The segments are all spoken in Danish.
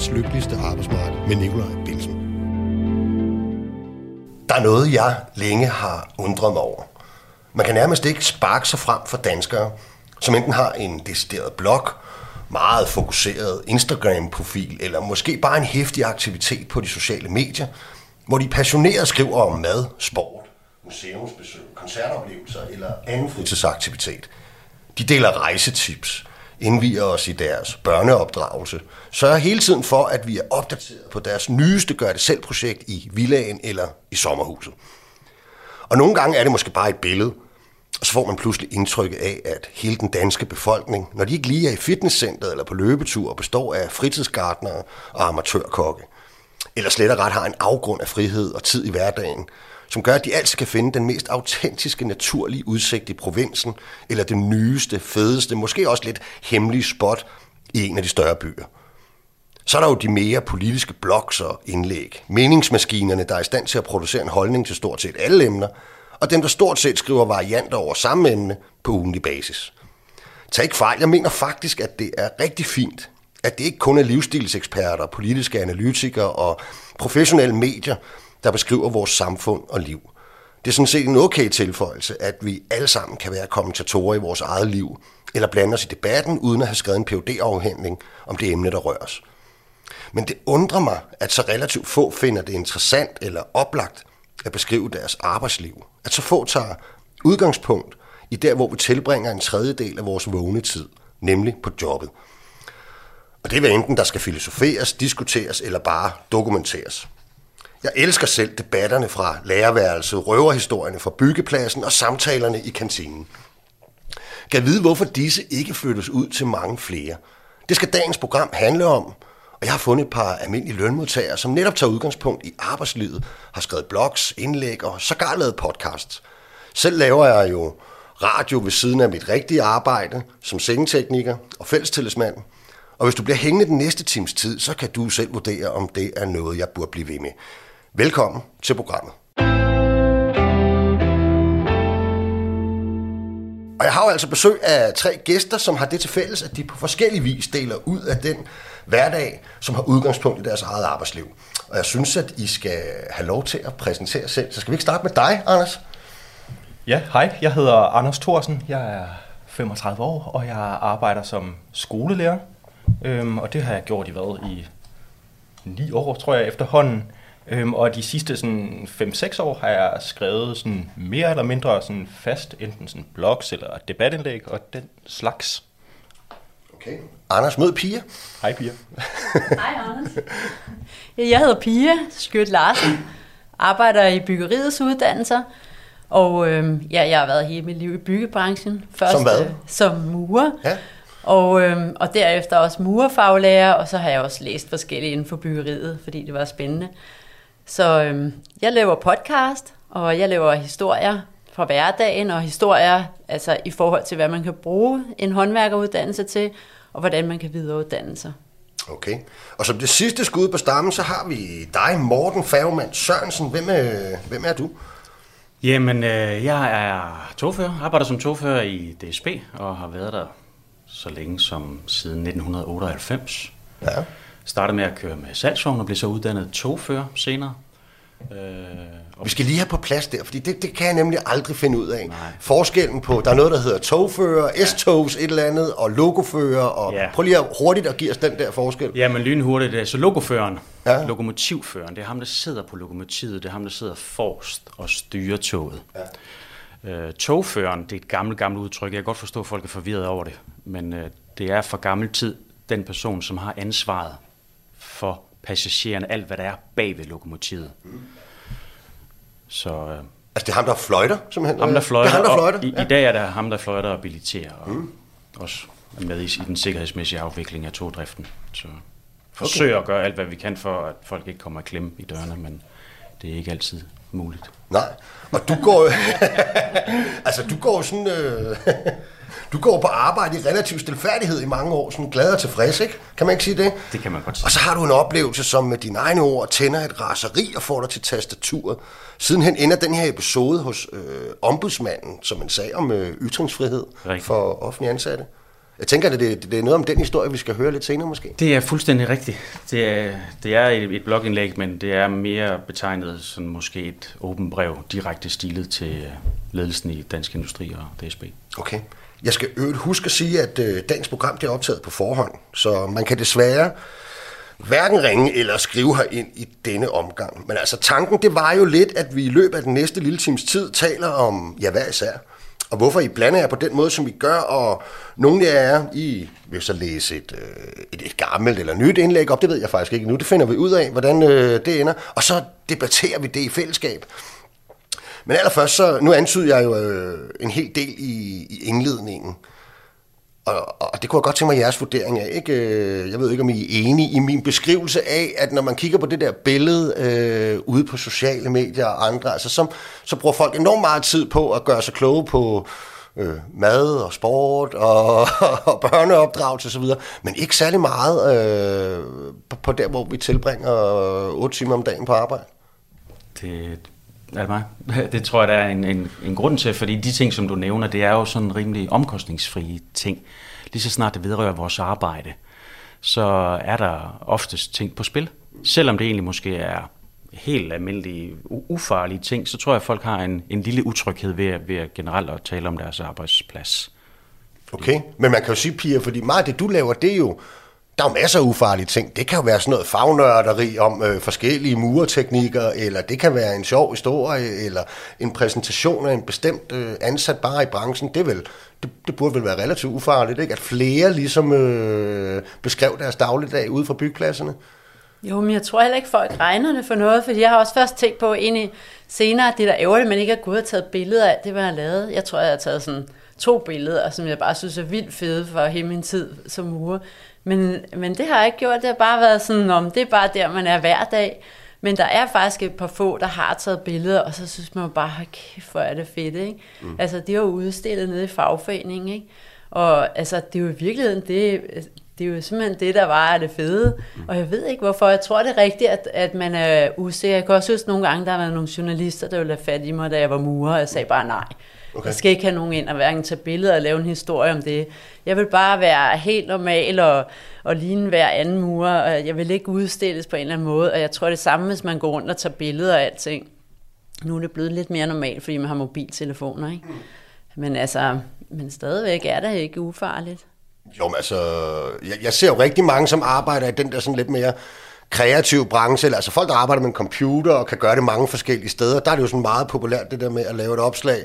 verdens lykkeligste arbejdsmarked med Nikolaj Bilsen. Der er noget, jeg længe har undret mig over. Man kan nærmest ikke sparke sig frem for danskere, som enten har en decideret blog, meget fokuseret Instagram-profil, eller måske bare en hæftig aktivitet på de sociale medier, hvor de passioneret skriver om mad, sport, museumsbesøg, koncertoplevelser eller anden fritidsaktivitet. De deler rejsetips, indviger os i deres børneopdragelse, sørger hele tiden for, at vi er opdateret på deres nyeste gør-det-selv-projekt i villaen eller i sommerhuset. Og nogle gange er det måske bare et billede, og så får man pludselig indtryk af, at hele den danske befolkning, når de ikke lige er i fitnesscenteret eller på løbetur, består af fritidsgardnere og amatørkokke. Eller slet og ret har en afgrund af frihed og tid i hverdagen, som gør, at de altid kan finde den mest autentiske, naturlige udsigt i provinsen, eller det nyeste, fedeste, måske også lidt hemmelige spot i en af de større byer. Så er der jo de mere politiske blogs og indlæg. Meningsmaskinerne, der er i stand til at producere en holdning til stort set alle emner, og dem, der stort set skriver varianter over samme emne på ugenlig basis. Tag ikke fejl, jeg mener faktisk, at det er rigtig fint, at det ikke kun er livsstilseksperter, politiske analytikere og professionelle medier, der beskriver vores samfund og liv. Det er sådan set en okay tilføjelse, at vi alle sammen kan være kommentatorer i vores eget liv, eller blande os i debatten, uden at have skrevet en phd afhandling om det emne, der røres. Men det undrer mig, at så relativt få finder det interessant eller oplagt at beskrive deres arbejdsliv. At så få tager udgangspunkt i der, hvor vi tilbringer en tredjedel af vores vågne tid, nemlig på jobbet. Og det er enten, der skal filosoferes, diskuteres eller bare dokumenteres. Jeg elsker selv debatterne fra lærerværelset, røverhistorierne fra byggepladsen og samtalerne i kantinen. Kan vide, hvorfor disse ikke flyttes ud til mange flere. Det skal dagens program handle om, og jeg har fundet et par almindelige lønmodtagere, som netop tager udgangspunkt i arbejdslivet, har skrevet blogs, indlæg og sågar lavet podcasts. Selv laver jeg jo radio ved siden af mit rigtige arbejde som sengetekniker og fællestillidsmand. Og hvis du bliver hængende den næste times tid, så kan du selv vurdere, om det er noget, jeg burde blive ved med. Velkommen til programmet. Og jeg har jo altså besøg af tre gæster, som har det til fælles, at de på forskellige vis deler ud af den hverdag, som har udgangspunkt i deres eget arbejdsliv. Og jeg synes, at I skal have lov til at præsentere selv. Så skal vi ikke starte med dig, Anders? Ja, hej. Jeg hedder Anders Thorsen. Jeg er 35 år, og jeg arbejder som skolelærer. Øhm, og det har jeg gjort i hvad? I 9 år, tror jeg, efterhånden. Øhm, og de sidste 5-6 år har jeg skrevet sådan mere eller mindre sådan fast, enten sådan blogs eller debatindlæg og den slags. Okay. Anders mød Pia. Hej Pia. Hej Anders. Jeg hedder Pia Skødt Larsen, arbejder i byggeriets uddannelser, og øh, ja, jeg har været hele mit liv i byggebranchen. Først, som hvad? Øh, som murer. Ja. Og, øh, og derefter også murerfaglærer, og så har jeg også læst forskellige inden for byggeriet, fordi det var spændende. Så øh, jeg laver podcast, og jeg laver historier fra hverdagen, og historier altså i forhold til, hvad man kan bruge en håndværkeruddannelse til, og hvordan man kan videreuddanne sig. Okay. Og som det sidste skud på stammen, så har vi dig, Morten Fagmand Sørensen. Hvem er, hvem er du? Jamen, øh, jeg er togfører, arbejder som togfører i DSB, og har været der så længe som siden 1998. Ja. Startede med at køre med salgsvogn og blev så uddannet togfører senere. Øh, og vi skal lige have på plads der, fordi det, det kan jeg nemlig aldrig finde ud af. Nej. Forskellen på, der er noget, der hedder togfører, ja. S-togs et eller andet, og logofører, og ja. prøv lige at hurtigt at give os den der forskel. Ja, men lynhurtigt, så logoføreren, ja. lokomotivføreren, det er ham, der sidder på lokomotivet, det er ham, der sidder forrest og styrer toget. Ja. Øh, togføreren, det er et gammelt, gammelt udtryk, jeg kan godt forstå, at folk er forvirret over det, men øh, det er for gammel tid den person, som har ansvaret for passagererne, alt hvad der er bag ved lokomotivet. Mm. Så, øh, altså det er ham, der fløjter, simpelthen? Ham, der fløjter. Det er ham, der fløjter. I, ja. I dag er det ham, der fløjter og biliterer, og mm. også er med i, i den sikkerhedsmæssige afvikling af togdriften. Så forsøger okay. at gøre alt, hvad vi kan for, at folk ikke kommer i klemme i dørene, men det er ikke altid muligt. Nej, og du går altså du går sådan, øh, du går på arbejde i relativ stilfærdighed i mange år, sådan glad og tilfreds, ikke? Kan man ikke sige det? Det kan man godt sige. Og så har du en oplevelse, som med dine egne ord tænder et raseri og får dig til tastaturet. Sidenhen ender den her episode hos øh, ombudsmanden, som en sag om øh, ytringsfrihed Rigtig. for offentlige ansatte. Jeg tænker, at det, det er noget om den historie, vi skal høre lidt senere måske. Det er fuldstændig rigtigt. Det er, det er et, et blogindlæg, men det er mere betegnet som måske et åbent brev, direkte stilet til øh, ledelsen i Dansk Industri og DSB. Okay. Jeg skal øvrigt huske at sige, at øh, dagens program det er optaget på forhånd, så man kan desværre hverken ringe eller skrive her ind i denne omgang. Men altså tanken, det var jo lidt, at vi i løbet af den næste lille times tid taler om, ja hvad især, og hvorfor I blander jer på den måde, som vi gør, og nogle af jer, I vil så læse et, øh, et, et gammelt eller nyt indlæg op, det ved jeg faktisk ikke nu, det finder vi ud af, hvordan øh, det ender, og så debatterer vi det i fællesskab. Men allerførst, så, nu antyder jeg jo øh, en hel del i, i indledningen, og, og det kunne jeg godt tænke mig jeres vurdering af. Ikke? Øh, jeg ved ikke, om I er enige i min beskrivelse af, at når man kigger på det der billede øh, ude på sociale medier og andre, altså, så, så bruger folk enormt meget tid på at gøre sig kloge på øh, mad og sport og, og børneopdragelse osv., men ikke særlig meget øh, på, på der, hvor vi tilbringer 8 timer om dagen på arbejde. Det, er det mig? Det tror jeg, der er en, en, en grund til, fordi de ting, som du nævner, det er jo sådan rimelig omkostningsfrie ting. Lige så snart det vedrører vores arbejde, så er der oftest ting på spil. Selvom det egentlig måske er helt almindelige, ufarlige ting, så tror jeg, at folk har en, en lille utryghed ved, ved generelt at tale om deres arbejdsplads. Okay, men man kan jo sige, Pia, fordi meget af det, du laver, det er jo der er jo masser af ufarlige ting. Det kan jo være sådan noget fagnørderi om øh, forskellige murteknikker, eller det kan være en sjov historie, eller en præsentation af en bestemt øh, ansat bare i branchen. Det, vel, det, det burde vel være relativt ufarligt, ikke? at flere ligesom øh, beskrev deres dagligdag ude fra byggepladserne. Jo, men jeg tror heller ikke, folk regner det for noget, fordi jeg har også først tænkt på egentlig senere, det der ærgerligt, man ikke har gået og taget billeder af det, man jeg har lavet. Jeg tror, jeg har taget sådan to billeder, som jeg bare synes er vildt fede for hele min tid som murer. Men, men det har jeg ikke gjort. Det har bare været sådan, om det er bare der, man er hver dag. Men der er faktisk et par få, der har taget billeder, og så synes man bare, kæft, hvor er det fedt, ikke? Mm. Altså, det er jo udstillet nede i fagforeningen, ikke? Og altså, det er jo i virkeligheden, det, det er jo simpelthen det, der var det fede. Mm. Og jeg ved ikke hvorfor. Jeg tror, det er rigtigt, at, at man er usikker. Jeg kan også huske nogle gange, der var nogle journalister, der ville have fat i mig, da jeg var murer, og jeg sagde bare nej. Okay. Jeg skal ikke have nogen ind og hverken tage billeder og lave en historie om det. Jeg vil bare være helt normal og, og ligne hver anden murer, og jeg vil ikke udstilles på en eller anden måde. Og jeg tror det samme, hvis man går rundt og tager billeder og alting. Nu er det blevet lidt mere normalt, fordi man har mobiltelefoner, ikke? Men altså, men stadigvæk er det ikke ufarligt. Jo, men altså, jeg, jeg ser jo rigtig mange, som arbejder i den der sådan lidt mere kreativ branche, altså folk, der arbejder med en computer og kan gøre det mange forskellige steder, der er det jo sådan meget populært, det der med at lave et opslag,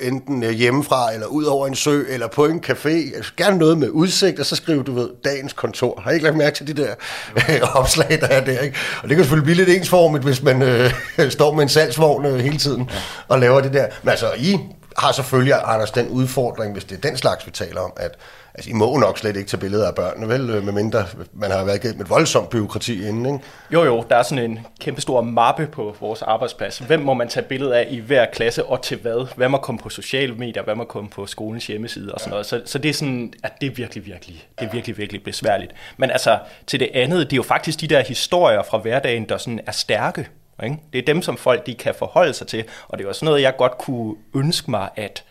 enten øh, hjemmefra, eller ud over en sø, eller på en café. Altså, gerne noget med udsigt, og så skriver du ved, dagens kontor. Har I ikke lagt mærke til de der øh, opslag, der er der? Ikke? Og det kan selvfølgelig blive lidt ensformigt, hvis man øh, står med en salgsvogn øh, hele tiden ja. og laver det der. Men altså, I har selvfølgelig, Anders, den udfordring, hvis det er den slags, vi taler om, at Altså, I må nok slet ikke tage billeder af børnene, vel? Øh, medmindre man har været igennem et voldsomt byråkrati inden, ikke? Jo, jo. Der er sådan en kæmpe stor mappe på vores arbejdsplads. Hvem må man tage billeder af i hver klasse, og til hvad? Hvad må komme på sociale medier? Hvad må komme på skolens hjemmeside? Og sådan noget. Så, så det er sådan, at det er virkelig, virkelig, det er virkelig, virkelig besværligt. Men altså, til det andet, det er jo faktisk de der historier fra hverdagen, der sådan er stærke. Ikke? Det er dem, som folk de kan forholde sig til. Og det er også noget, jeg godt kunne ønske mig, at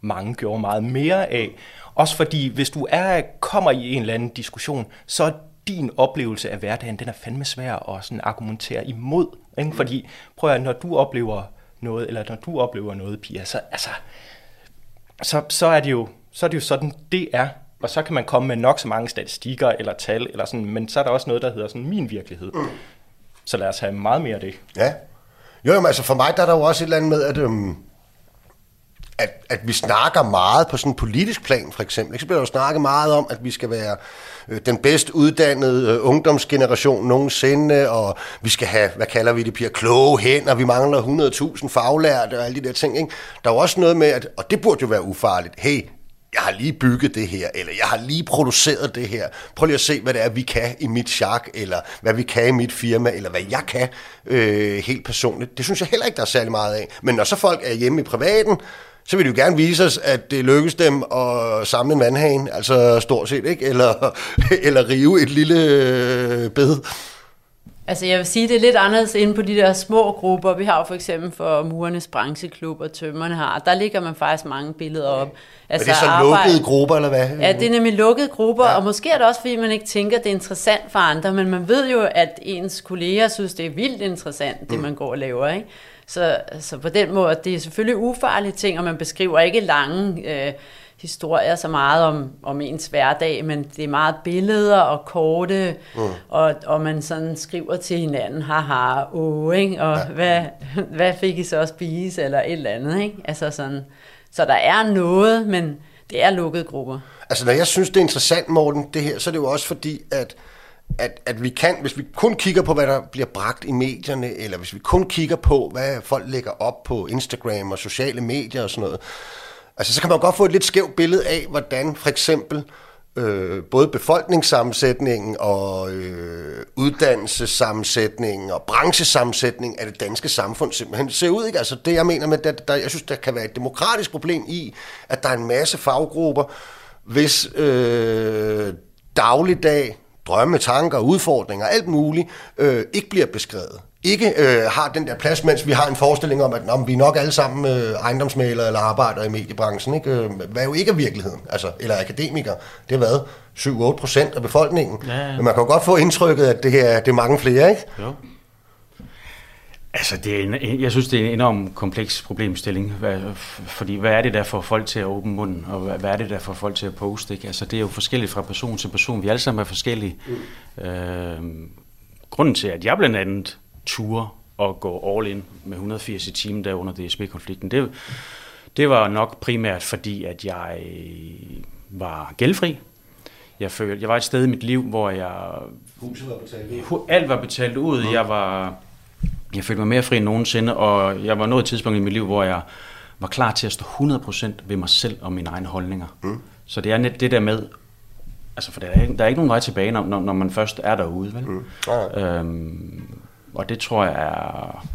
mange gjorde meget mere af. Også fordi, hvis du er kommer i en eller anden diskussion, så er din oplevelse af hverdagen, den er fandme svær at sådan argumentere imod. Ikke? Fordi, prøv at når du oplever noget, eller når du oplever noget, Pia, så, altså, så, så, er det jo, så er det jo sådan, det er. Og så kan man komme med nok så mange statistikker eller tal, eller sådan, men så er der også noget, der hedder sådan min virkelighed. Så lad os have meget mere af det. Ja. Jo, jamen, altså for mig der er der jo også et eller andet med, at øhm, at, at vi snakker meget på sådan en politisk plan, for eksempel. Så bliver der jo snakket meget om, at vi skal være øh, den bedst uddannede øh, ungdomsgeneration nogensinde, og vi skal have, hvad kalder vi det, Pia, kloge hænder, vi mangler 100.000 faglærte og alle de der ting. Ikke? Der er jo også noget med, at, og det burde jo være ufarligt, hey, jeg har lige bygget det her, eller jeg har lige produceret det her. Prøv lige at se, hvad det er, vi kan i mit chak, eller hvad vi kan i mit firma, eller hvad jeg kan øh, helt personligt. Det synes jeg heller ikke, der er særlig meget af. Men når så folk er hjemme i privaten, så vil de jo gerne vise os, at det lykkes dem at samle en vandhane, altså stort set, ikke? Eller, eller rive et lille øh, bed. Altså jeg vil sige, det er lidt anderledes inde på de der små grupper. Vi har jo for eksempel for Murernes Brancheklub og Tømmerne har, der ligger man faktisk mange billeder op. Altså, er det så arbejde. lukkede grupper, eller hvad? Ja, det er nemlig lukkede grupper, ja. og måske er det også, fordi man ikke tænker, at det er interessant for andre, men man ved jo, at ens kolleger synes, det er vildt interessant, det mm. man går og laver, ikke? Så, så på den måde, det er selvfølgelig ufarlige ting, og man beskriver ikke lange øh, historier så meget om, om ens hverdag, men det er meget billeder og korte, mm. og, og man sådan skriver til hinanden, haha, åh, ikke? og ja. hvad, hvad fik I så at spise, eller et eller andet. Ikke? Altså sådan, så der er noget, men det er lukkede grupper. Altså når jeg synes, det er interessant, Morten, det her, så er det jo også fordi, at at, at vi kan, hvis vi kun kigger på, hvad der bliver bragt i medierne, eller hvis vi kun kigger på, hvad folk lægger op på Instagram og sociale medier og sådan noget, altså så kan man godt få et lidt skævt billede af, hvordan for eksempel øh, både befolkningssammensætningen og øh, uddannelsessammensætningen og branchesammensætningen af det danske samfund simpelthen ser ud. Ikke? Altså det jeg mener med, at der, jeg synes, der kan være et demokratisk problem i, at der er en masse faggrupper, hvis øh, dagligdag drømme, tanker, udfordringer, alt muligt, øh, ikke bliver beskrevet. Ikke øh, har den der plads, mens vi har en forestilling om, at om vi er nok alle sammen øh, ejendomsmalere eller arbejder i mediebranchen. Ikke? Øh, hvad er jo ikke er virkeligheden, altså, eller akademikere. Det har været 7-8 procent af befolkningen. Ja, ja. Men man kan jo godt få indtrykket, at det her det er mange flere, ikke? Jo. Altså, det er en, jeg synes, det er en enorm kompleks problemstilling, hvad, fordi hvad er det, der får folk til at åbne munden, og hvad, hvad er det, der får folk til at poste? Ikke? Altså, det er jo forskelligt fra person til person. Vi alle sammen er forskellige. Mm. Øh, grunden til, at jeg blandt andet ture og gå all in med 180 i timen der under DSB-konflikten, det, det var nok primært fordi, at jeg var gældfri. Jeg, følte, jeg var et sted i mit liv, hvor jeg... Huset var betalt ud. Alt var betalt ud. Mm. Jeg var jeg følte mig mere fri end nogensinde, og jeg var nået et tidspunkt i mit liv, hvor jeg var klar til at stå 100% ved mig selv og mine egne holdninger. Mm. Så det er net det der med, altså for der er, der er ikke nogen vej tilbage, når, når man først er derude, vel? Mm. Ah. Øhm, og det tror jeg er,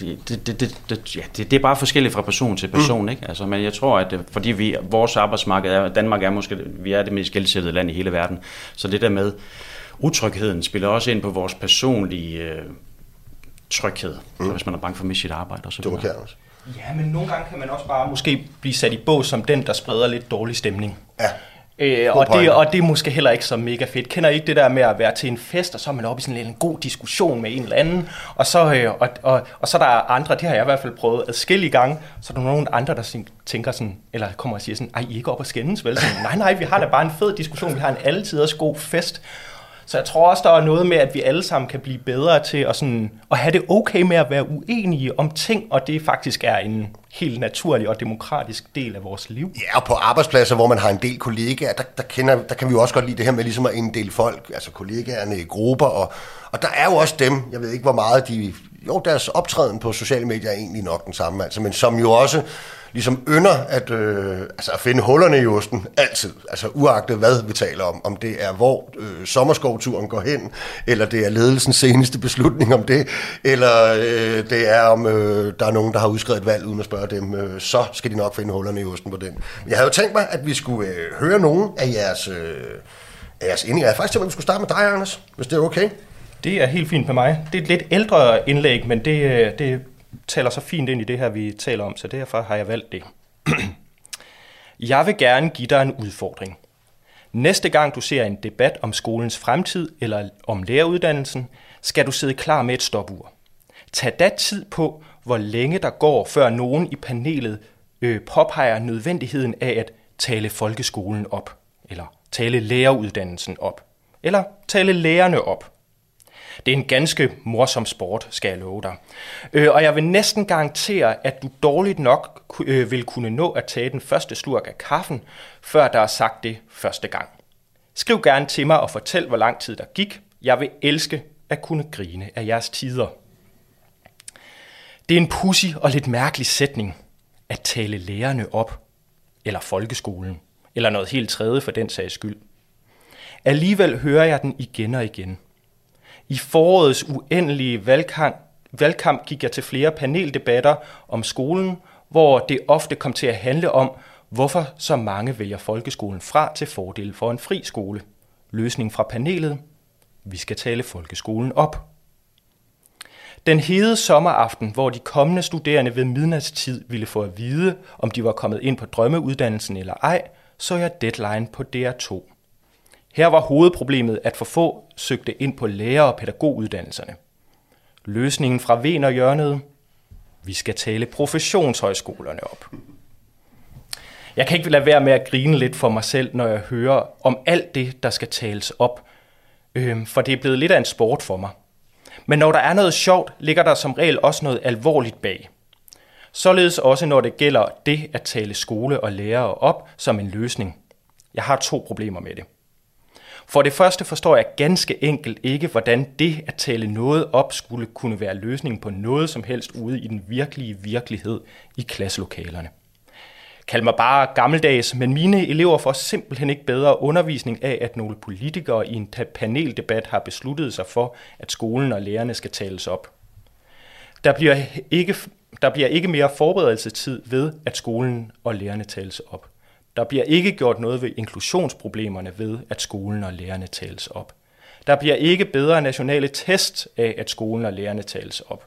det, det, det, det, ja, det, det er bare forskelligt fra person til person, mm. ikke? Altså, men jeg tror, at fordi vi, vores arbejdsmarked er, Danmark er måske, vi er det mest gældsættede land i hele verden, så det der med utrygheden spiller også ind på vores personlige øh, tryghed, mm. hvis man er bange for at miste sit arbejde. Og så det kan også. Ja, men nogle gange kan man også bare måske blive sat i bås som den, der spreder lidt dårlig stemning. Ja. Øh, og, det, og det er måske heller ikke så mega fedt. Kender I ikke det der med at være til en fest, og så er man oppe i sådan en god diskussion med en eller anden, og så, øh, og, og, og så er der andre, det har jeg i hvert fald prøvet adskillige gange, så er der nogle andre, der tænker sådan, eller kommer og siger sådan, ej, I er ikke op og skændes, vel? Sådan, nej, nej, vi har da bare en fed diskussion, vi har en altiders god fest. Så jeg tror også, der er noget med, at vi alle sammen kan blive bedre til at, sådan, at have det okay med at være uenige om ting, og det faktisk er en helt naturlig og demokratisk del af vores liv. Ja, og på arbejdspladser, hvor man har en del kollegaer, der, der, kender, der kan vi jo også godt lide det her med ligesom at inddele folk, altså kollegaerne i grupper, og, og der er jo også dem, jeg ved ikke hvor meget de, jo deres optræden på sociale medier er egentlig nok den samme, altså, men som jo også ligesom ynder at, øh, altså at finde hullerne i osten altid. Altså uagtet hvad vi taler om. Om det er hvor øh, sommerskovturen går hen, eller det er ledelsens seneste beslutning om det, eller øh, det er om øh, der er nogen, der har udskrevet et valg uden at spørge dem, øh, så skal de nok finde hullerne i osten på den. Jeg havde jo tænkt mig, at vi skulle øh, høre nogen af jeres, øh, af jeres indlæg. Jeg havde faktisk tænkt mig, at vi skulle starte med dig, Anders, hvis det er okay. Det er helt fint med mig. Det er et lidt ældre indlæg, men det, øh, det taler så fint ind i det her, vi taler om, så derfor har jeg valgt det. jeg vil gerne give dig en udfordring. Næste gang du ser en debat om skolens fremtid eller om læreruddannelsen, skal du sidde klar med et stopur. Tag da tid på, hvor længe der går, før nogen i panelet øh, påpeger nødvendigheden af at tale folkeskolen op, eller tale læreruddannelsen op, eller tale lærerne op. Det er en ganske morsom sport, skal jeg love dig. Øh, og jeg vil næsten garantere, at du dårligt nok øh, vil kunne nå at tage den første slurk af kaffen, før der er sagt det første gang. Skriv gerne til mig og fortæl, hvor lang tid der gik. Jeg vil elske at kunne grine af jeres tider. Det er en pussy og lidt mærkelig sætning at tale lærerne op, eller folkeskolen, eller noget helt tredje for den sags skyld. Alligevel hører jeg den igen og igen. I forårets uendelige valgkamp, valgkamp gik jeg til flere paneldebatter om skolen, hvor det ofte kom til at handle om, hvorfor så mange vælger folkeskolen fra til fordel for en fri skole. Løsning fra panelet. Vi skal tale folkeskolen op. Den hede sommeraften, hvor de kommende studerende ved midnatstid ville få at vide, om de var kommet ind på drømmeuddannelsen eller ej, så jeg deadline på DR2. Her var hovedproblemet, at for få søgte ind på lærer- og pædagoguddannelserne. Løsningen fra Ven og hjørnet? Vi skal tale professionshøjskolerne op. Jeg kan ikke lade være med at grine lidt for mig selv, når jeg hører om alt det, der skal tales op. Øhm, for det er blevet lidt af en sport for mig. Men når der er noget sjovt, ligger der som regel også noget alvorligt bag. Således også når det gælder det at tale skole og lærere op som en løsning. Jeg har to problemer med det. For det første forstår jeg ganske enkelt ikke, hvordan det at tale noget op skulle kunne være løsningen på noget som helst ude i den virkelige virkelighed i klasselokalerne. Kald mig bare gammeldags, men mine elever får simpelthen ikke bedre undervisning af, at nogle politikere i en paneldebat har besluttet sig for, at skolen og lærerne skal tales op. Der bliver ikke, der bliver ikke mere forberedelsestid ved, at skolen og lærerne tales op. Der bliver ikke gjort noget ved inklusionsproblemerne ved, at skolen og lærerne tales op. Der bliver ikke bedre nationale test af, at skolen og lærerne tales op.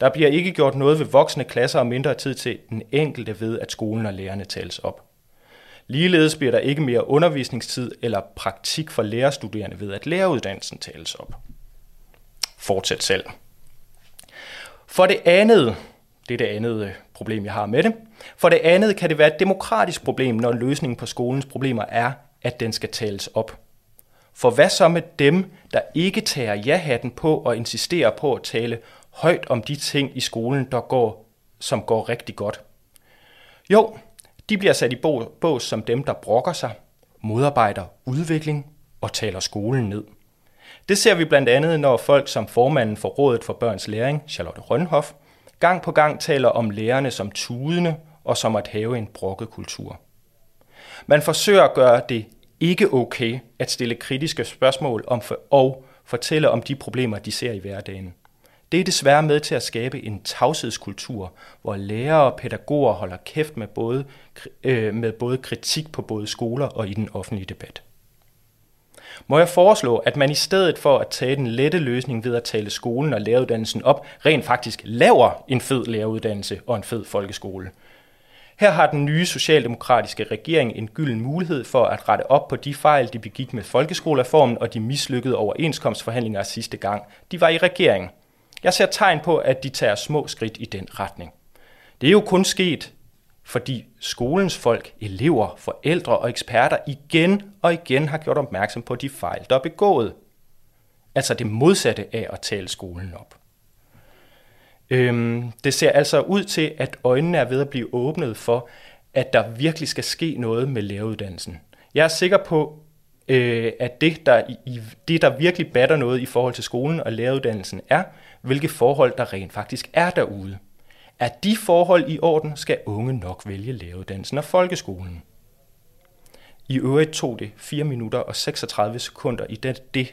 Der bliver ikke gjort noget ved voksne klasser og mindre tid til den enkelte ved, at skolen og lærerne tales op. Ligeledes bliver der ikke mere undervisningstid eller praktik for lærerstuderende ved, at læreruddannelsen tales op. Fortsæt selv. For det andet, det er det andet øh, problem, jeg har med det. For det andet kan det være et demokratisk problem, når løsningen på skolens problemer er, at den skal tales op. For hvad så med dem, der ikke tager ja-hatten på og insisterer på at tale højt om de ting i skolen, der går, som går rigtig godt? Jo, de bliver sat i bås som dem, der brokker sig, modarbejder udvikling og taler skolen ned. Det ser vi blandt andet, når folk som formanden for Rådet for Børns Læring, Charlotte Rønhoff, gang på gang taler om lærerne som tudende og som at have en brokkekultur. Man forsøger at gøre det ikke okay at stille kritiske spørgsmål om for, og fortælle om de problemer, de ser i hverdagen. Det er desværre med til at skabe en tavshedskultur, hvor lærere og pædagoger holder kæft med både, øh, med både kritik på både skoler og i den offentlige debat. Må jeg foreslå, at man i stedet for at tage den lette løsning ved at tale skolen og læreruddannelsen op, rent faktisk laver en fed læreruddannelse og en fed folkeskole. Her har den nye socialdemokratiske regering en gylden mulighed for at rette op på de fejl, de begik med folkeskolereformen og de mislykkede overenskomstforhandlinger sidste gang. De var i regering. Jeg ser tegn på, at de tager små skridt i den retning. Det er jo kun sket, fordi skolens folk, elever, forældre og eksperter igen og igen har gjort opmærksom på de fejl, der er begået. Altså det modsatte af at tale skolen op. Øhm, det ser altså ud til, at øjnene er ved at blive åbnet for, at der virkelig skal ske noget med læreruddannelsen. Jeg er sikker på, øh, at det der, i, det, der virkelig batter noget i forhold til skolen og læreruddannelsen, er, hvilke forhold der rent faktisk er derude. Er de forhold i orden, skal unge nok vælge læreruddannelsen og folkeskolen. I øvrigt tog det 4 minutter og 36 sekunder i det, det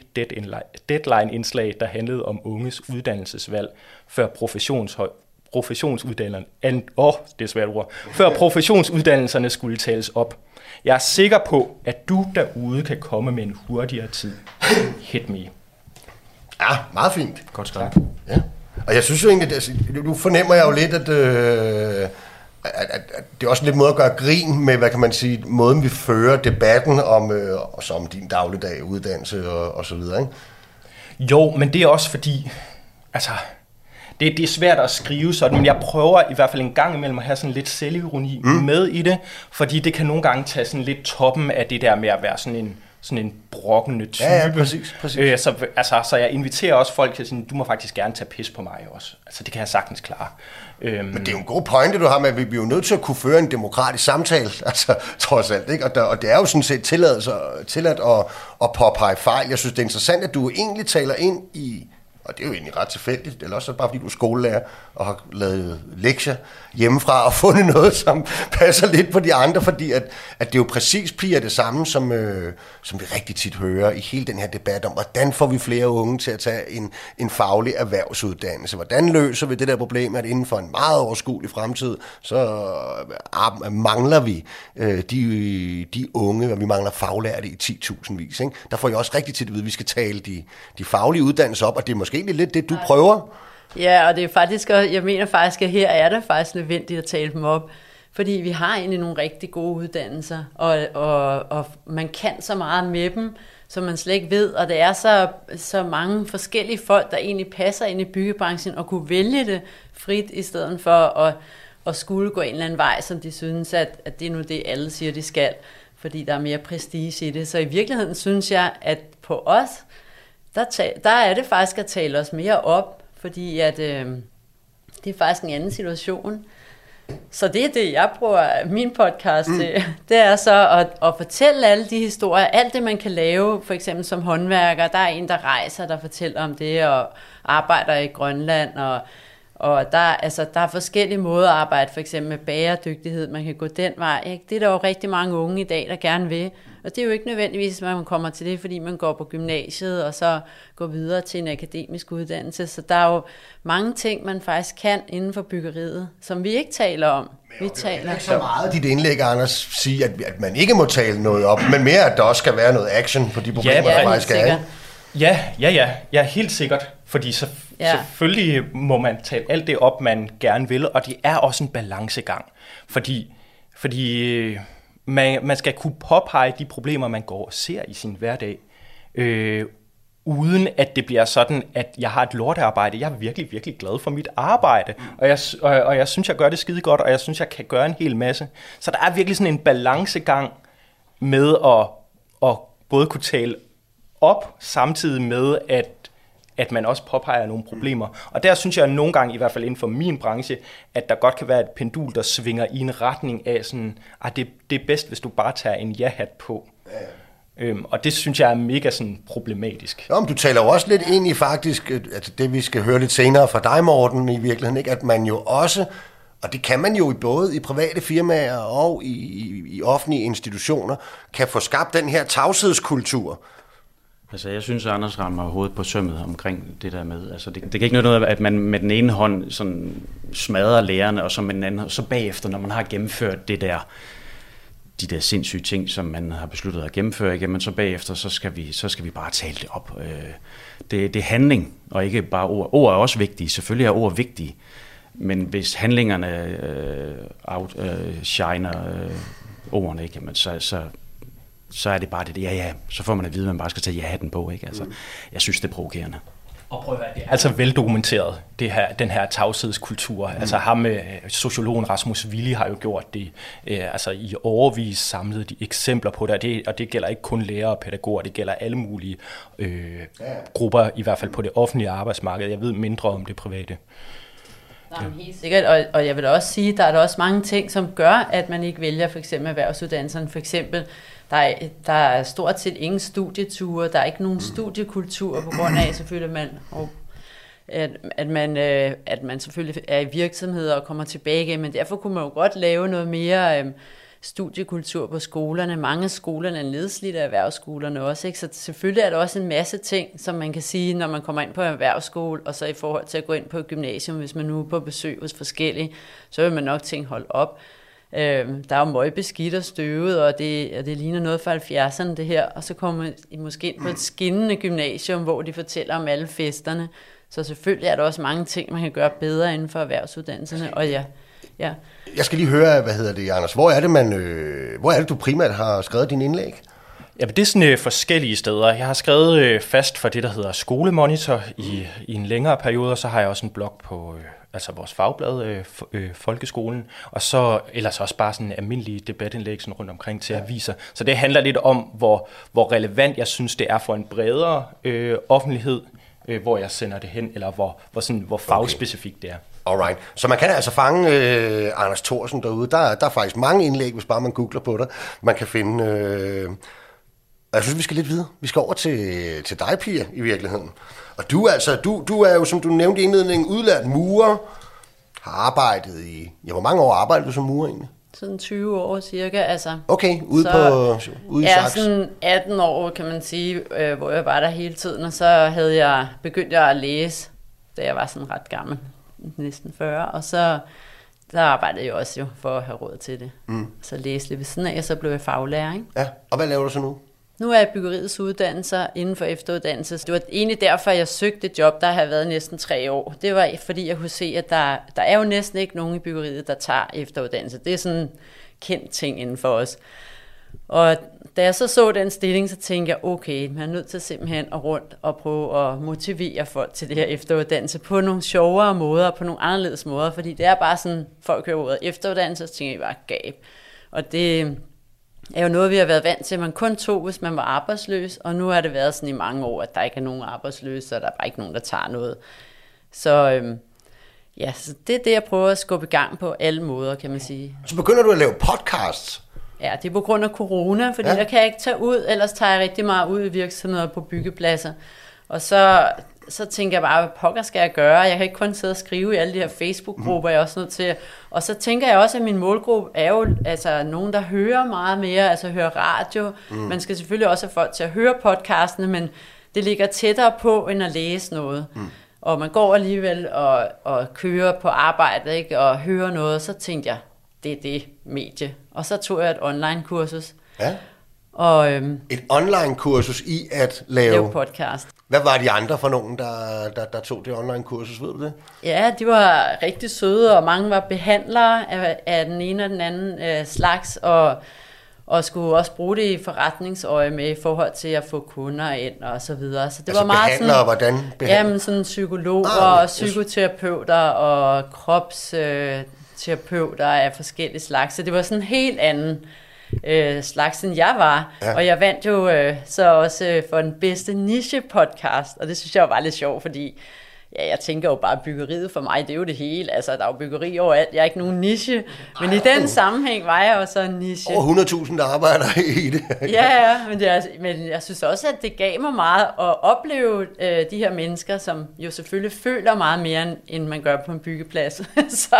deadline-indslag, der handlede om unges uddannelsesvalg, før professionshøj, professionsuddannelserne, åh, oh, det er svært ord, før professionsuddannelserne skulle tales op. Jeg er sikker på, at du derude kan komme med en hurtigere tid. Hit me. Ja, meget fint. Godt skrevet. Ja. Og jeg synes jo egentlig, at, nu fornemmer jeg jo lidt, at, øh, at, at, at det er også lidt måde at gøre grin med, hvad kan man sige, måden vi fører debatten om, øh, og så om din dagligdag, uddannelse og, og så videre, ikke? Jo, men det er også fordi, altså, det, det er svært at skrive sådan, men jeg prøver i hvert fald en gang imellem at have sådan lidt selvironi mm. med i det, fordi det kan nogle gange tage sådan lidt toppen af det der med at være sådan en sådan en brokkende type. Ja, ja præcis. præcis. Øh, så, altså, så jeg inviterer også folk til sådan, du må faktisk gerne tage pis på mig også. Altså, det kan jeg sagtens klare. Øhm, Men det er jo en god pointe, du har med, at vi bliver jo nødt til at kunne føre en demokratisk samtale, altså, trods alt. Ikke? Og, der, og det er jo sådan set tilladt, tilladt at, at påpege fejl. Jeg synes, det er interessant, at du egentlig taler ind i og det er jo egentlig ret tilfældigt, eller også bare fordi du er skolelærer og har lavet lektier hjemmefra og fundet noget, som passer lidt på de andre, fordi at, at det er jo præcis piger det samme, som, øh, som vi rigtig tit hører i hele den her debat om, hvordan får vi flere unge til at tage en, en faglig erhvervsuddannelse? Hvordan løser vi det der problem, at inden for en meget overskuelig fremtid, så øh, ah, mangler vi øh, de, de unge, og vi mangler faglærte i 10.000 vis. Ikke? Der får jeg også rigtig tit at vide, at vi skal tale de, de faglige uddannelser op, og det er måske lidt det, du prøver. Ja, og det er faktisk, jeg mener faktisk, at her er det faktisk nødvendigt at tale dem op, fordi vi har egentlig nogle rigtig gode uddannelser, og, og, og man kan så meget med dem, som man slet ikke ved, og det er så, så mange forskellige folk, der egentlig passer ind i byggebranchen, og kunne vælge det frit, i stedet for at, at skulle gå en eller anden vej, som de synes, at, at det er nu det, alle siger, de skal, fordi der er mere prestige i det. Så i virkeligheden synes jeg, at på os, der, der er det faktisk at tale os mere op, fordi at, øh, det er faktisk en anden situation. Så det er det, jeg bruger min podcast mm. til. Det er så at, at fortælle alle de historier, alt det man kan lave, for eksempel som håndværker. Der er en, der rejser, der fortæller om det, og arbejder i Grønland, og og der, altså, der er forskellige måder at arbejde, for eksempel med bæredygtighed, man kan gå den vej. Ikke? Det er der jo rigtig mange unge i dag, der gerne vil. Og det er jo ikke nødvendigvis, at man kommer til det, fordi man går på gymnasiet, og så går videre til en akademisk uddannelse. Så der er jo mange ting, man faktisk kan inden for byggeriet, som vi ikke taler om. Vi taler ikke så meget dit indlæg, Anders, sige, at, at man ikke må tale noget op, men mere, at der også skal være noget action på de problemer, ja, der faktisk er. Ja, ja, ja, ja, helt sikkert. Fordi så, ja. selvfølgelig må man tale alt det op, man gerne vil, og det er også en balancegang. Fordi, fordi øh, man, man skal kunne påpege de problemer, man går og ser i sin hverdag, øh, uden at det bliver sådan, at jeg har et lortearbejde. Jeg er virkelig, virkelig glad for mit arbejde, og jeg, og, og jeg synes, jeg gør det skide godt, og jeg synes, jeg kan gøre en hel masse. Så der er virkelig sådan en balancegang med at, at både kunne tale op, samtidig med, at at man også påpeger nogle problemer. Og der synes jeg nogle gange, i hvert fald inden for min branche, at der godt kan være et pendul, der svinger i en retning af sådan, at det, det er bedst, hvis du bare tager en ja-hat på. Ja. Øhm, og det synes jeg er mega sådan problematisk. Jo, men du taler jo også lidt ind i faktisk, altså det vi skal høre lidt senere fra dig, Morten, i virkeligheden, ikke? at man jo også, og det kan man jo både i private firmaer og i, i, i offentlige institutioner, kan få skabt den her tavshedskultur, Altså, jeg synes, at Anders rammer hovedet på sømmet omkring det der med. Altså, det, det kan ikke noget, at man med den ene hånd sådan smadrer lærerne, og så med den anden, så bagefter, når man har gennemført det der, de der sindssyge ting, som man har besluttet at gennemføre, jamen så bagefter, så skal vi, så skal vi bare tale det op. Øh, det, det er handling, og ikke bare ord. Ord er også vigtige, selvfølgelig er ord vigtige, men hvis handlingerne øh, out, øh, shiner øh, ordene, ikke, jamen så, så, så er det bare det, ja ja, så får man at vide, at man bare skal tage ja-hatten på. Ikke? Altså, mm. Jeg synes, det er provokerende. Og prøv at det er altså veldokumenteret, det her, den her tavshedskultur. Mm. Altså ham, øh, sociologen Rasmus Willi har jo gjort det øh, altså i overvis samlet de eksempler på det og, det, og det gælder ikke kun lærere og pædagoger, det gælder alle mulige øh, ja. grupper, i hvert fald på det offentlige arbejdsmarked. Jeg ved mindre om det private. Nej, helt sikkert, og, og jeg vil også sige, der er der også mange ting, som gør, at man ikke vælger for eksempel erhvervsuddannelserne. For eksempel der er, der er stort set ingen studieture, der er ikke nogen studiekultur, på grund af selvfølgelig, man, og, at, at, man, øh, at man selvfølgelig er i virksomheder og kommer tilbage igen, men derfor kunne man jo godt lave noget mere øh, studiekultur på skolerne. Mange af skolerne er nedslidte af erhvervsskolerne også, ikke? så selvfølgelig er der også en masse ting, som man kan sige, når man kommer ind på en erhvervsskole, og så i forhold til at gå ind på et gymnasium, hvis man nu er på besøg hos forskellige, så vil man nok tænke, hold op, Øh, der er jo møg beskidt og støvet, og det, og det ligner noget fra 70'erne det her. Og så kommer I måske ind på et skinnende gymnasium, hvor de fortæller om alle festerne. Så selvfølgelig er der også mange ting, man kan gøre bedre inden for erhvervsuddannelserne. Og ja, ja. Jeg skal lige høre, hvad hedder det, Anders? Hvor er det, man, øh, hvor er det du primært har skrevet din indlæg? Ja, det er sådan øh, forskellige steder. Jeg har skrevet øh, fast for det, der hedder Skolemonitor i, i en længere periode, og så har jeg også en blog på øh, altså vores fagblad, øh, øh, Folkeskolen, og så ellers også bare sådan almindelige debatindlæg sådan rundt omkring til ja. aviser. Så det handler lidt om, hvor, hvor relevant jeg synes, det er for en bredere øh, offentlighed, øh, hvor jeg sender det hen, eller hvor, hvor, sådan, hvor fagspecifikt det er. Alright. Så man kan altså fange øh, Anders Thorsen derude. Der, der er faktisk mange indlæg, hvis bare man googler på det. Man kan finde... Øh jeg synes, vi skal lidt videre. Vi skal over til, til dig, Pia, i virkeligheden. Og du, altså, du, du er jo, som du nævnte i indledningen, udlært murer, har arbejdet i... Ja, hvor mange år arbejdede du som murer egentlig? Sådan 20 år cirka, altså. Okay, ude så, på ude i Saks. sådan 18 år, kan man sige, øh, hvor jeg var der hele tiden, og så havde jeg begyndt jeg at læse, da jeg var sådan ret gammel, næsten 40, og så der arbejdede jeg også jo for at have råd til det. Mm. Så læste lidt ved siden af, og så blev jeg faglærer, ikke? Ja, og hvad laver du så nu? Nu er jeg byggeriets uddannelser inden for efteruddannelse. Det var egentlig derfor, jeg søgte et job, der har været næsten tre år. Det var fordi, jeg kunne se, at der, der er jo næsten ikke nogen i byggeriet, der tager efteruddannelse. Det er sådan en kendt ting inden for os. Og da jeg så så den stilling, så tænkte jeg, okay, man er nødt til simpelthen at rundt og prøve at motivere folk til det her efteruddannelse på nogle sjovere måder, på nogle anderledes måder, fordi det er bare sådan, folk hører ordet efteruddannelse, så tænker jeg bare gab. Og det, er jo noget, vi har været vant til, man kun tog, hvis man var arbejdsløs, og nu har det været sådan i mange år, at der ikke er nogen arbejdsløse, og der er bare ikke nogen, der tager noget. Så øhm, ja, så det er det, jeg prøver at skubbe i gang på alle måder, kan man sige. Så begynder du at lave podcasts. Ja, det er på grund af corona, fordi ja. der kan jeg ikke tage ud, ellers tager jeg rigtig meget ud i virksomheder på byggepladser. Og så, så tænker jeg bare, hvad pokker skal jeg gøre? Jeg kan ikke kun sidde og skrive i alle de her Facebook-grupper, jeg er også nødt til. Og så tænker jeg også, at min målgruppe er jo altså, nogen, der hører meget mere, altså hører radio. Mm. Man skal selvfølgelig også have folk til at høre podcastene, men det ligger tættere på, end at læse noget. Mm. Og man går alligevel og, og kører på arbejde ikke, og hører noget, så tænkte jeg, det er det medie. Og så tog jeg et online-kursus, Ja. og øhm, Et online-kursus i at lave... lave podcast. Hvad var de andre for nogen, der, der, der tog det online-kursus, ved du det? Ja, de var rigtig søde, og mange var behandlere af, af den ene og den anden øh, slags, og, og skulle også bruge det i forretningsøje med i forhold til at få kunder ind og så videre. Så det altså var meget behandlere, sådan, hvordan behandler? Jamen sådan psykologer Ah, og psykoterapeuter og kropsterapeuter øh, af forskellige slags. Så det var sådan en helt anden øh, slags, end jeg var. Ja. Og jeg vandt jo øh, så også øh, for den bedste niche-podcast, og det synes jeg var lidt sjovt, fordi ja, jeg tænker jo bare, byggeriet for mig, det er jo det hele. Altså, der er jo byggeri overalt. Jeg er ikke nogen niche. Men i den sammenhæng var jeg jo så en niche. Over 100.000, der arbejder i det. Ja, ja, men, det er, men jeg synes også, at det gav mig meget at opleve øh, de her mennesker, som jo selvfølgelig føler meget mere, end- end man gør på en byggeplads. så,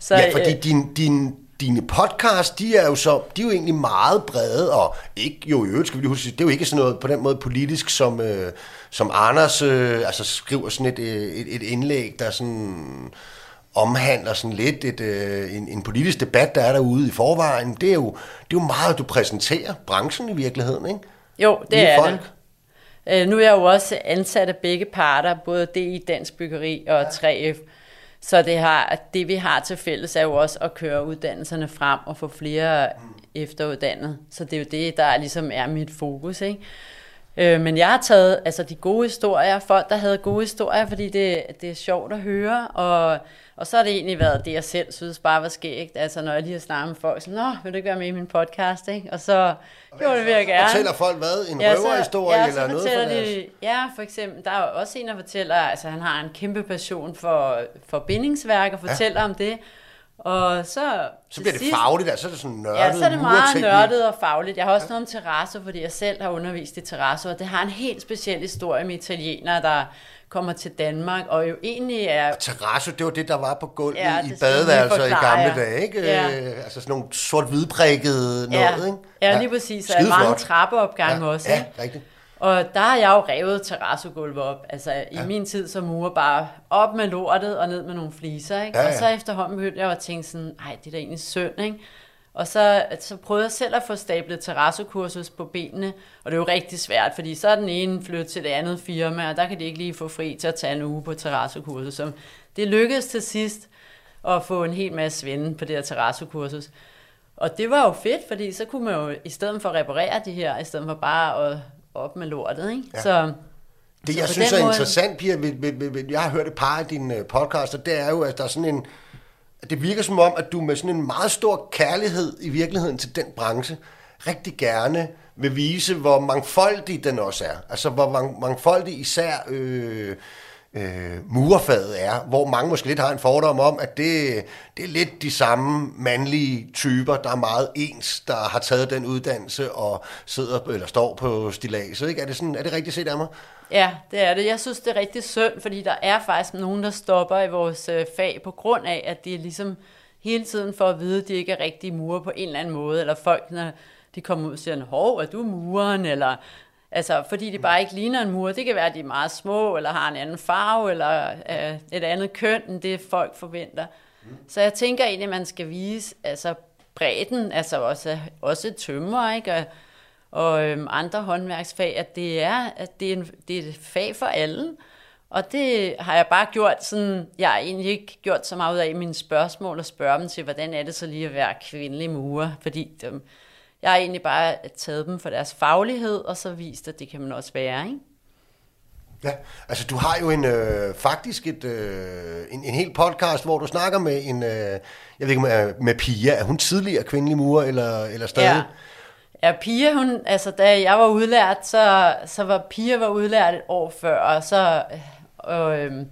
så, Ja, fordi øh, din, din, dine podcast, de er jo så, de er jo egentlig meget brede, og ikke, jo i øvrigt skal vi lige huske, det er jo ikke sådan noget på den måde politisk, som, øh, som Anders øh, altså skriver sådan et, øh, et, et indlæg, der sådan omhandler sådan lidt et, øh, en, en politisk debat, der er derude i forvejen. Det er jo, det er jo meget, du præsenterer branchen i virkeligheden, ikke? jo, det Nye er folk. det. Øh, nu er jeg jo også ansat af begge parter, både DI Dansk Byggeri og 3F. Så det, har, det vi har til fælles er jo også at køre uddannelserne frem og få flere efteruddannet. Så det er jo det, der ligesom er mit fokus. Ikke? Øh, men jeg har taget altså, de gode historier, folk der havde gode historier, fordi det, det er sjovt at høre, og, og så har det egentlig været det, jeg selv synes bare var skægt. Altså når jeg lige har snakket med folk, så Nå, vil du ikke være med i min podcast? Ikke? Og så gjorde det vil jeg gerne. Fortæller folk hvad? En Ja, røverhistorie ja, eller noget deres... de, Ja, for eksempel, der er jo også en, der fortæller, altså han har en kæmpe passion for, for bindingsværk og fortæller ja. om det. Og så, Så bliver det sidst- fagligt, altså så er det sådan nørdet Ja, så er det meget nørdet og fagligt. Jeg har også noget om terrasso, fordi jeg selv har undervist i terrasso, og det har en helt speciel historie med italienere, der kommer til Danmark, og jo egentlig er... Terrasse, det var det, der var på gulvet Ja, ja, i badeværelser i gamle dage, ikke? Ja. Altså sådan nogle sort-hvidprikkede Ja, noget, ikke? ja, lige præcis. Og mange trappeopgange ja, også, Ja, rigtigt. Og der har jeg jo revet terrassogulve op. Altså i min tid som murer bare op med lortet og ned med nogle fliser. Ikke? Ja, ja. Og så efterhånden begyndte jeg at tænke sådan, nej, det er da egentlig synd, ikke? Og så, så prøvede jeg selv at få stablet terrassokursus på benene, og det er jo rigtig svært, fordi så er den ene flyttet til det andet firma, og der kan de ikke lige få fri til at tage en uge på terrassokursus. Så det lykkedes til sidst at få en hel masse svinde på det her terrassokursus. Og det var jo fedt, fordi så kunne man jo, i stedet for at reparere de her, i stedet for bare at op med lortet, ikke? Ja. Så, Det, Så jeg synes er måde- interessant, Pia, ved, ved, ved, ved, jeg har hørt et par af dine øh, podcaster, det er jo, at der er sådan en... Det virker som om, at du med sådan en meget stor kærlighed i virkeligheden til den branche, rigtig gerne vil vise, hvor mangfoldig den også er. Altså, hvor mang- mangfoldig især øh, øh, murerfaget er, hvor mange måske lidt har en fordom om, at det, det er lidt de samme mandlige typer, der er meget ens, der har taget den uddannelse og sidder eller står på stilaset. Ikke? Er, det sådan, er det rigtigt set af mig? Ja, det er det. Jeg synes, det er rigtig synd, fordi der er faktisk nogen, der stopper i vores øh, fag på grund af, at de er ligesom hele tiden for at vide, at de ikke er rigtige murer på en eller anden måde, eller folk, når de kommer ud og siger, hov, er du muren, eller Altså, fordi de bare ikke ligner en mur. Det kan være, at de er meget små, eller har en anden farve, eller øh, et andet køn, end det folk forventer. Mm. Så jeg tænker egentlig, at man skal vise altså, bredden, altså også, også tømmer, ikke? Og, og øhm, andre håndværksfag, at det er, at det er, en, det er et fag for alle. Og det har jeg bare gjort sådan, jeg har egentlig ikke gjort så meget ud af mine spørgsmål og spørge dem til, hvordan er det så lige at være kvindelig murer, fordi dem, jeg har egentlig bare taget dem for deres faglighed, og så vist, at det kan man også være, ikke? Ja, altså du har jo en øh, faktisk et, øh, en, en hel podcast, hvor du snakker med en, øh, jeg ved ikke med, med Pia, er hun tidligere kvindelig murer, eller, eller stadig? Ja. Ja, Pia, hun, altså da jeg var udlært, så, så var Pia var udlært et år før, og så, og, øhm,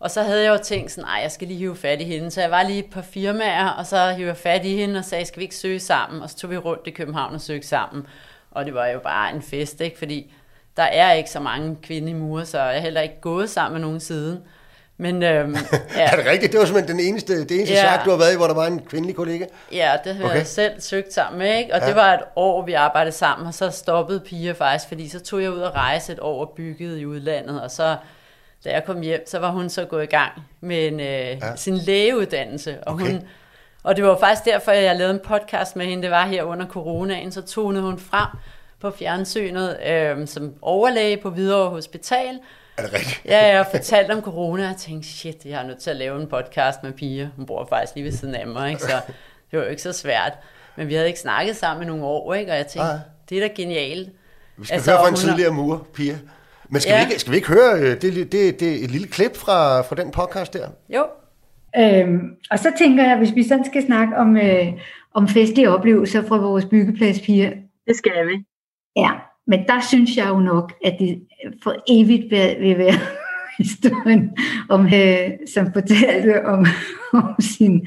og så havde jeg jo tænkt sådan, nej, jeg skal lige hive fat i hende. Så jeg var lige på firmaer, og så hive fat i hende og sagde, skal vi ikke søge sammen? Og så tog vi rundt i København og søgte sammen. Og det var jo bare en fest, ikke? Fordi der er ikke så mange kvindelige murer, så jeg er heller ikke gået sammen med nogen siden. Men, øhm, ja. er det rigtigt? Det var simpelthen den eneste, det eneste ja. sagt, du har været i, hvor der var en kvindelig kollega? Ja, det har okay. jeg selv søgt sammen med, ikke? og ja. det var et år, vi arbejdede sammen, og så stoppede piger faktisk, fordi så tog jeg ud og rejse et år og byggede i udlandet, og så da jeg kom hjem, så var hun så gået i gang med en, øh, ja. sin lægeuddannelse. Og, okay. hun, og det var faktisk derfor, at jeg lavede en podcast med hende. Det var her under coronaen, så tonede hun frem på fjernsynet øh, som overlæge på Hvidovre Hospital. Er det rigtigt? ja, jeg har fortalt om corona, og jeg tænkte, shit, jeg er nødt til at lave en podcast med Pia. Hun bor faktisk lige ved siden af mig, ikke? så det var jo ikke så svært. Men vi havde ikke snakket sammen i nogle år, ikke? og jeg tænkte, ah. det er da genialt. Vi skal altså, høre fra en tidligere mur, Pia. Men skal, ja. vi, ikke, skal vi ikke høre øh, det, det, det, et lille klip fra, fra den podcast der? Jo. Øhm, og så tænker jeg, hvis vi sådan skal snakke om, øh, om festlige oplevelser fra vores piger. Det skal vi. Ja, men der synes jeg jo nok, at det for evigt vil være historien, om, øh, som fortalte om, om sin,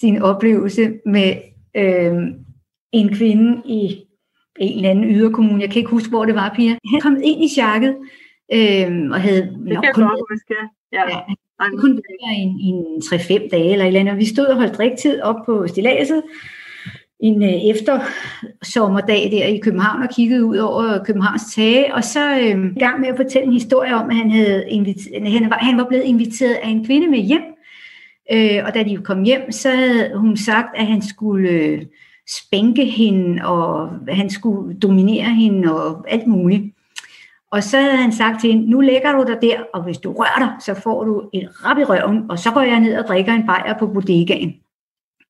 sin oplevelse med øh, en kvinde i en eller anden yderkommune. Jeg kan ikke huske, hvor det var, Pia. Han kom ind i chakket øh, og havde det nok kun, godt huske. Ja. Ja, han kun være i en, en 3-5 dage eller et eller andet. Vi stod og holdt driktid op på stilaset en øh, efter sommerdag der i København og kiggede ud over Københavns tage, og så øh, i gang med at fortælle en historie om, at han, havde inviteret, han, var, han var blevet inviteret af en kvinde med hjem, øh, og da de kom hjem, så havde hun sagt, at han skulle øh, spænke hende, og han skulle dominere hende, og alt muligt. Og så havde han sagt til hende, nu lægger du dig der, og hvis du rører dig, så får du en rap i røven, og så går jeg ned og drikker en bajer på bodegaen.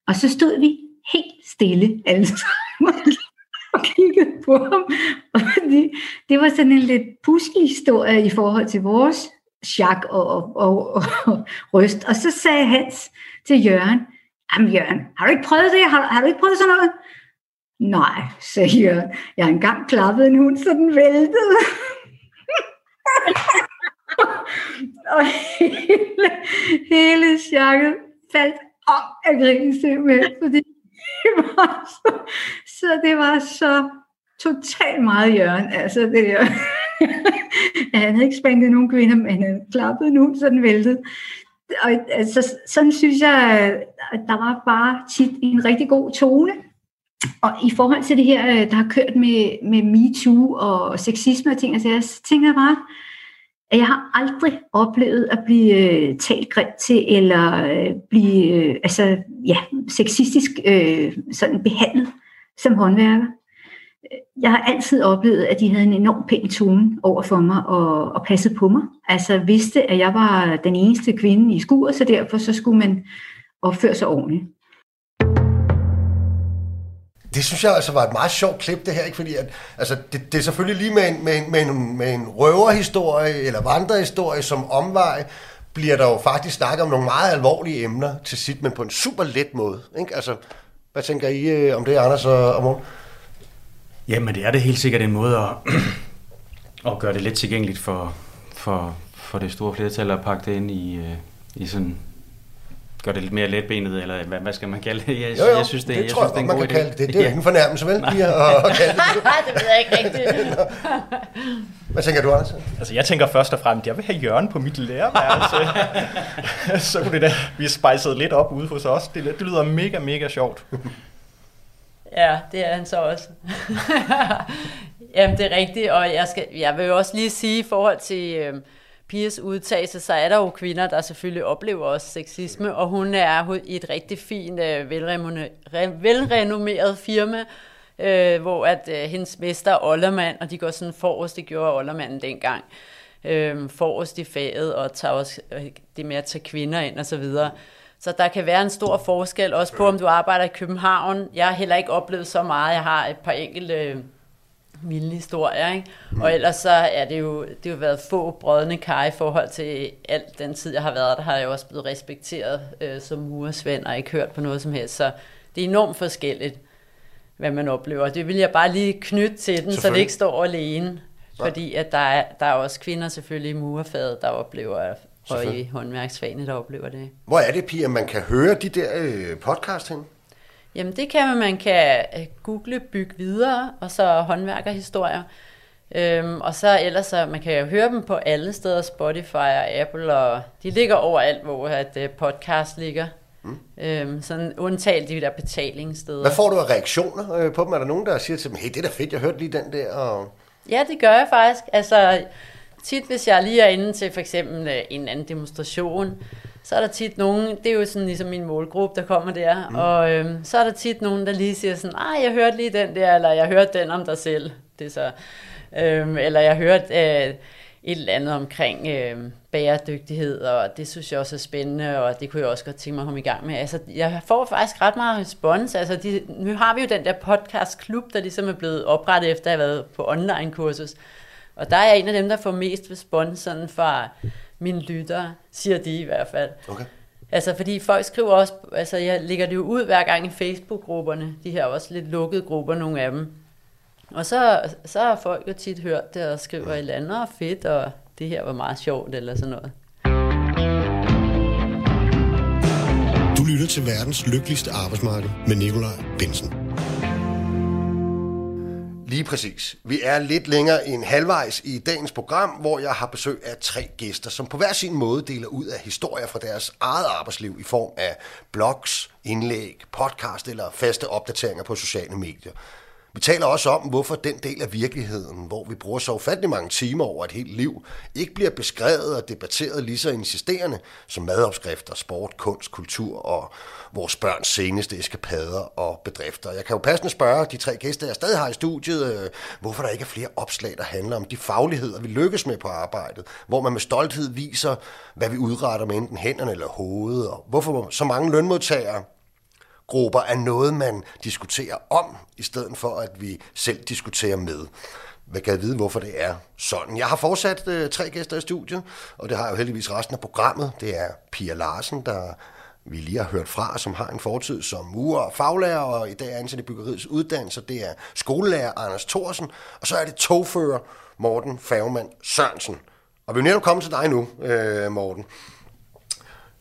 Og så stod vi helt stille alle sammen og kiggede på ham. Og det, det var sådan en lidt pudselig historie i forhold til vores chak og, og, og, og, og ryst. Og så sagde Hans til Jørgen, Jamen Jørgen, har du ikke prøvet det? Har, har du ikke prøvet sådan noget? Nej, sagde Jørgen. Jeg har engang klappet en hund, så den væltede. og hele, hele chakket faldt op af grinen simpelthen, fordi det var så, så det var så totalt meget Jørgen. Altså det der. han havde ikke spændt nogen kvinder, men han klappede klappet en hund, så den væltede og altså, sådan synes jeg, at der var bare tit en rigtig god tone. Og i forhold til det her, øh, der har kørt med, med MeToo og sexisme og ting, altså, jeg tænker bare, at jeg har aldrig oplevet at blive øh, talt grimt til, eller øh, blive øh, altså, ja, sexistisk øh, sådan behandlet som håndværker jeg har altid oplevet, at de havde en enorm pæn tone over for mig og, og passede på mig. Altså vidste, at jeg var den eneste kvinde i skuret, så derfor så skulle man opføre sig ordentligt. Det synes jeg altså var et meget sjovt klip, det her, ikke? fordi at, altså, det, det er selvfølgelig lige med en, med, en, med, en, med en røverhistorie eller vandrehistorie som omvej, bliver der jo faktisk snakket om nogle meget alvorlige emner til sit, men på en super let måde. Ikke? Altså, hvad tænker I øh, om det, Anders og, og Morten? Jamen det er det helt sikkert en måde at, at gøre det let tilgængeligt for, for, for det store flertal at pakke det ind i, øh, i sådan gør det lidt mere letbenet, eller hvad, hvad skal man kalde det? Jeg, jo, jo, jeg synes, det, det jeg tror synes, det er en man god kan idé. kalde det. Det er jo ikke en fornærmelse, vel? Pia, at kalde det. det ved jeg ikke rigtigt. Hvad tænker du, Anders? Altså, jeg tænker først og fremmest, jeg vil have Jørgen på mit lærerværelse. så kunne det da, vi spejsede lidt op ude hos os. Det, det lyder mega, mega sjovt. Ja, det er han så også. Jamen, det er rigtigt, og jeg, skal, jeg vil jo også lige sige, i forhold til øh, Pias udtalelse, så er der jo kvinder, der selvfølgelig oplever også sexisme, og hun er i et rigtig fint, øh, velrenommeret firma, øh, hvor at øh, hendes mester er Ollermand, og de går sådan forrest, det gjorde Ollermanden dengang, øh, forrest i faget, og tager også øh, det med at tage kvinder ind og så videre. Så der kan være en stor forskel, også på om du arbejder i København. Jeg har heller ikke oplevet så meget. Jeg har et par enkelte øh, milde historier, ikke? Mm. Og ellers så er det jo, det har jo været få brødne kar i forhold til alt den tid, jeg har været der, har jeg også blevet respekteret øh, som muresvend og ikke hørt på noget som helst. Så det er enormt forskelligt, hvad man oplever. Det vil jeg bare lige knytte til den, så det ikke står alene. Fordi at der er, der er også kvinder selvfølgelig i murerfaget, der oplever og i håndværksfagene, der oplever det. Hvor er det, Pia, man kan høre de der øh, podcast hen? Jamen det kan man, man kan google Byg Videre, og så håndværkerhistorier. Øhm, og så ellers, så man kan jo høre dem på alle steder, Spotify og Apple, og de ligger overalt, hvor at uh, podcast ligger. Mm. Øhm, sådan undtalt de der betalingssteder. Hvad får du af reaktioner øh, på dem? Er der nogen, der siger til dem, hey, det er da fedt, jeg hørte lige den der? Og... Ja, det gør jeg faktisk. Altså, tit hvis jeg lige er inde til for eksempel øh, en anden demonstration, så er der tit nogen, det er jo sådan ligesom min målgruppe, der kommer der, mm. og øhm, så er der tit nogen, der lige siger sådan, ej, jeg hørte lige den der, eller jeg hørte den om dig selv, det er så, øhm, eller jeg hørte øh, et eller andet omkring øh, bæredygtighed, og det synes jeg også er spændende, og det kunne jeg også godt tænke mig at komme i gang med. Altså, jeg får faktisk ret meget respons. Altså, de, nu har vi jo den der podcast-klub, der ligesom er blevet oprettet efter at have været på online-kursus, og der er jeg en af dem, der får mest respons sådan fra mine lyttere, siger de i hvert fald. Okay. Altså, fordi folk skriver også, altså jeg lægger det jo ud hver gang i Facebook-grupperne, de her også lidt lukkede grupper, nogle af dem. Og så, så har folk jo tit hørt det og skriver et eller andet, og fedt, og det her var meget sjovt, eller sådan noget. Du lytter til verdens lykkeligste arbejdsmarked med Nikolaj Bensen. Lige præcis. Vi er lidt længere end halvvejs i dagens program, hvor jeg har besøg af tre gæster, som på hver sin måde deler ud af historier fra deres eget arbejdsliv i form af blogs, indlæg, podcast eller faste opdateringer på sociale medier. Vi taler også om, hvorfor den del af virkeligheden, hvor vi bruger så ufattelig mange timer over et helt liv, ikke bliver beskrevet og debatteret lige så insisterende som madopskrifter, sport, kunst, kultur og vores børns seneste eskapader og bedrifter. Jeg kan jo passende spørge de tre gæster, jeg stadig har i studiet, øh, hvorfor der ikke er flere opslag, der handler om de fagligheder, vi lykkes med på arbejdet, hvor man med stolthed viser, hvad vi udretter med enten hænderne eller hovedet, og hvorfor så mange lønmodtagere grupper er noget, man diskuterer om, i stedet for at vi selv diskuterer med. Hvad kan jeg vide, hvorfor det er sådan? Jeg har fortsat øh, tre gæster i studiet, og det har jeg jo heldigvis resten af programmet. Det er Pia Larsen, der vi lige har hørt fra, som har en fortid som murer og faglærer, og i dag er ansat i byggeriets uddannelse. Det er skolelærer Anders Thorsen, og så er det togfører Morten Fagmand Sørensen. Og vi er netop kommet til dig nu, øh, Morten.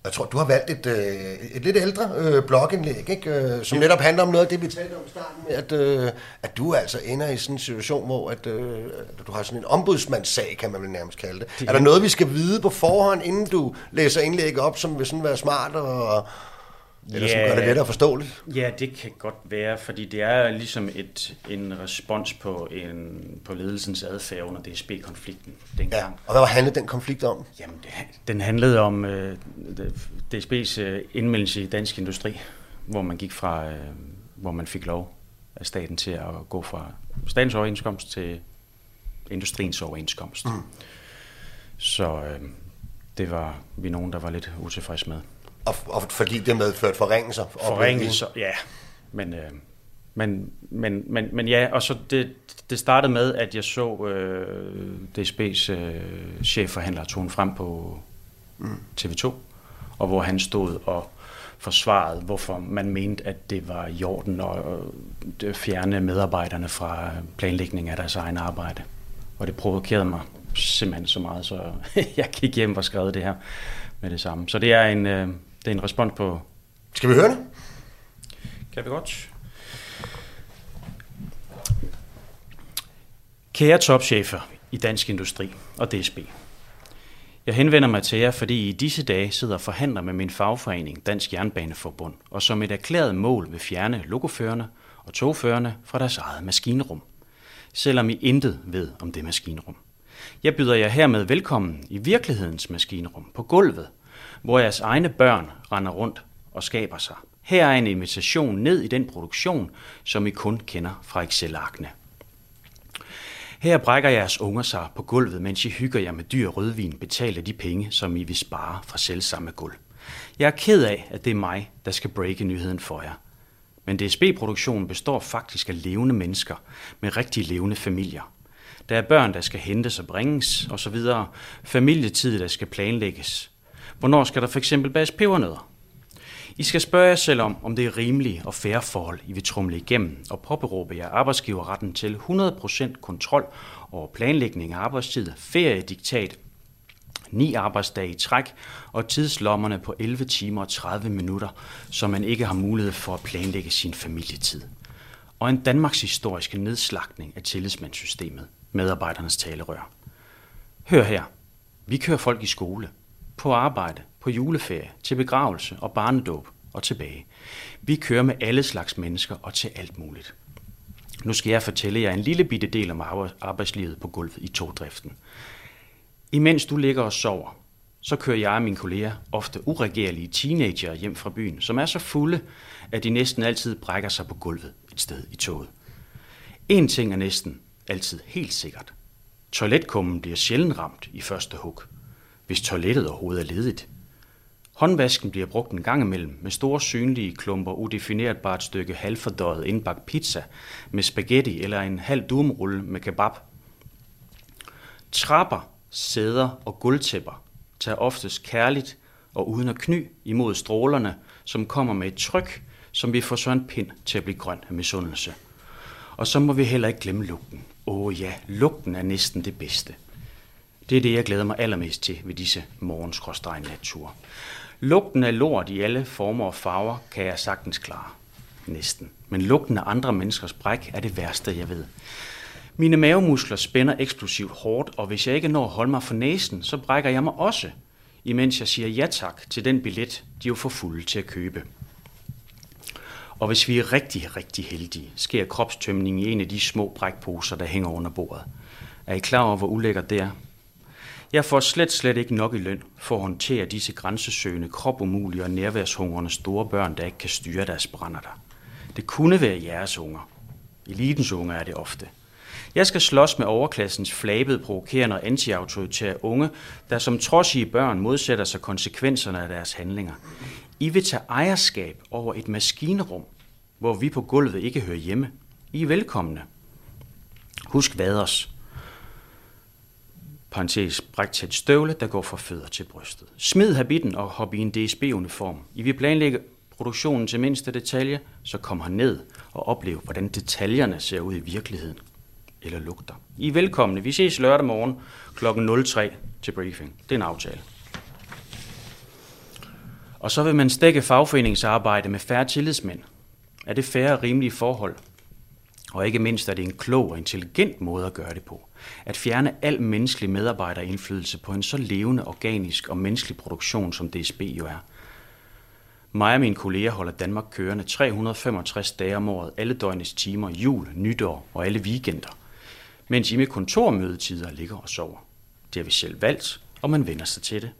Jeg tror, du har valgt et, øh, et lidt ældre øh, blogindlæg, ikke? Øh, som netop handler om noget af det, vi talte om i starten, med, at, øh, at du altså ender i sådan en situation, hvor at, øh, du har sådan en ombudsmandssag, kan man vel nærmest kalde det. det. Er der noget, vi skal vide på forhånd, inden du læser indlægget op, som vil sådan være smart og... Eller som gør det lettere forståeligt? Ja, det kan godt være, fordi det er ligesom et, en respons på, en, på ledelsens adfærd under DSB-konflikten dengang. Ja, og hvad var handlede den konflikt om? Jamen, det, den handlede om uh, DSB's uh, indmeldelse i dansk industri, hvor man gik fra, uh, hvor man fik lov af staten til at gå fra statens overenskomst til industriens overenskomst. Mm. Så uh, det var vi nogen, der var lidt utilfredse med. Og, og fordi det medført forringelser? Forringelser, ja. Men, øh, men, men, men, men ja, og så det, det startede med, at jeg så øh, DSB's øh, chefforhandler Tone frem på mm. TV2, og hvor han stod og forsvarede, hvorfor man mente, at det var i orden at fjerne medarbejderne fra planlægning af deres egen arbejde. Og det provokerede mig simpelthen så meget, så jeg gik hjem og skrev det her med det samme. Så det er en, øh, det er en respons på... Skal vi høre det? Kan vi godt. Kære topchefer i Dansk Industri og DSB. Jeg henvender mig til jer, fordi I i disse dage sidder og forhandler med min fagforening Dansk Jernbaneforbund, og som et erklæret mål vil fjerne lokoførerne og togførerne fra deres eget maskinrum. Selvom I intet ved om det maskinrum. Jeg byder jer hermed velkommen i virkelighedens maskinrum på gulvet, hvor jeres egne børn render rundt og skaber sig. Her er en invitation ned i den produktion, som I kun kender fra Excel-arkene. Her brækker jeres unger sig på gulvet, mens I hygger jer med dyr rødvin, betaler de penge, som I vil spare fra selv samme gulv. Jeg er ked af, at det er mig, der skal breake nyheden for jer. Men DSB-produktionen består faktisk af levende mennesker med rigtig levende familier. Der er børn, der skal hentes og bringes osv. Familietid, der skal planlægges. Hvornår skal der eksempel bages pebernødder? I skal spørge jer selv om, om det er rimelige og færre forhold, I vil trumle igennem, og påberåbe jer arbejdsgiverretten til 100% kontrol over planlægning af arbejdstid, feriediktat, ni arbejdsdage i træk og tidslommerne på 11 timer og 30 minutter, så man ikke har mulighed for at planlægge sin familietid. Og en Danmarks historiske nedslagning af tillidsmandssystemet, medarbejdernes talerør. Hør her. Vi kører folk i skole, på arbejde, på juleferie, til begravelse og barnedåb og tilbage. Vi kører med alle slags mennesker og til alt muligt. Nu skal jeg fortælle jer en lille bitte del om arbejdslivet på gulvet i togdriften. Imens du ligger og sover, så kører jeg og mine kolleger ofte uregerlige teenager hjem fra byen, som er så fulde, at de næsten altid brækker sig på gulvet et sted i toget. En ting er næsten altid helt sikkert. Toiletkummen bliver sjældent ramt i første hug, hvis toilettet overhovedet er ledigt. Håndvasken bliver brugt en gang imellem med store synlige klumper udefinerbart stykke halvfordøjet indbagt pizza med spaghetti eller en halv dumrulle med kebab. Trapper, sæder og gulvtæpper tager oftest kærligt og uden at kny imod strålerne, som kommer med et tryk, som vi får sådan pind til at blive grøn af misundelse. Og så må vi heller ikke glemme lugten. Åh oh ja, lugten er næsten det bedste. Det er det, jeg glæder mig allermest til ved disse morgenskråstregn natur. Lugten af lort i alle former og farver kan jeg sagtens klare. Næsten. Men lugten af andre menneskers bræk er det værste, jeg ved. Mine mavemuskler spænder eksplosivt hårdt, og hvis jeg ikke når at holde mig for næsen, så brækker jeg mig også, imens jeg siger ja tak til den billet, de er jo for fulde til at købe. Og hvis vi er rigtig, rigtig heldige, sker kropstømning i en af de små brækposer, der hænger under bordet. Er I klar over, hvor ulækkert det er? Jeg får slet, slet ikke nok i løn for at håndtere disse grænsesøgende, kropumulige og nærværshungrende store børn, der ikke kan styre deres brænder der. Det kunne være jeres unger. Elitens unger er det ofte. Jeg skal slås med overklassens flabede, provokerende og antiautoritære unge, der som trodsige børn modsætter sig konsekvenserne af deres handlinger. I vil tage ejerskab over et maskinrum, hvor vi på gulvet ikke hører hjemme. I er velkomne. Husk vaders parentes brægtæt støvle, der går fra fødder til brystet. Smid habitten og hop i en DSB-uniform. I vil planlægge produktionen til mindste detalje, så kom her ned og oplev, hvordan detaljerne ser ud i virkeligheden. Eller lugter. I er velkomne. Vi ses lørdag morgen kl. 03 til briefing. Det er en aftale. Og så vil man stække fagforeningsarbejde med færre tillidsmænd. Er det færre og rimelige forhold? Og ikke mindst er det en klog og intelligent måde at gøre det på. At fjerne al menneskelig medarbejderindflydelse på en så levende, organisk og menneskelig produktion, som DSB jo er. Mig og mine kolleger holder Danmark kørende 365 dage om året, alle døgnets timer, jul, nytår og alle weekender. Mens I med kontormødetider ligger og sover. Det har vi selv valgt, og man vender sig til det.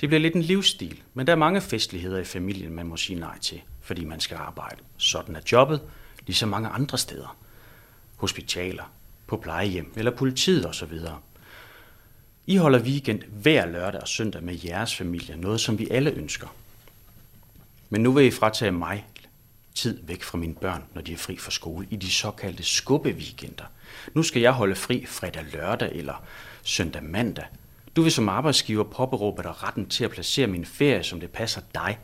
Det bliver lidt en livsstil, men der er mange festligheder i familien, man må sige nej til, fordi man skal arbejde. Sådan er jobbet, ligesom mange andre steder. Hospitaler, på plejehjem eller politiet osv. I holder weekend hver lørdag og søndag med jeres familie, noget som vi alle ønsker. Men nu vil I fratage mig tid væk fra mine børn, når de er fri fra skole, i de såkaldte skubbeweekender. Nu skal jeg holde fri fredag lørdag eller søndag mandag. Du vil som arbejdsgiver påberåbe dig retten til at placere min ferie, som det passer dig.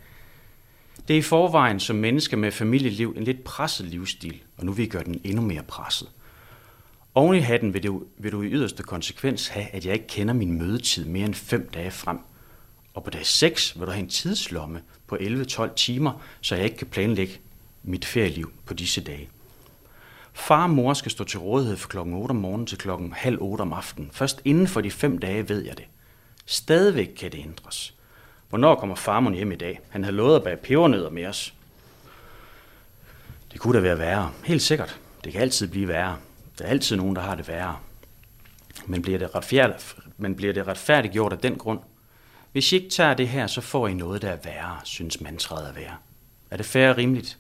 Det er i forvejen som menneske med familieliv en lidt presset livsstil, og nu vil I gøre den endnu mere presset. Oven i hatten vil du, vil du i yderste konsekvens have, at jeg ikke kender min mødetid mere end 5 dage frem. Og på dag 6 vil du have en tidslomme på 11-12 timer, så jeg ikke kan planlægge mit ferieliv på disse dage. Far og mor skal stå til rådighed fra klokken 8 om morgenen til klokken halv 8 om aftenen. Først inden for de fem dage ved jeg det. Stadigvæk kan det ændres. Hvornår kommer farmor hjem i dag? Han har lovet at bage pebernødder med os. Det kunne da være værre. Helt sikkert. Det kan altid blive værre. Der er altid nogen, der har det værre. Men bliver det, retfærdigt, men bliver det retfærdiggjort af den grund? Hvis I ikke tager det her, så får I noget, der er værre, synes mantraet at være. Er det fair og rimeligt?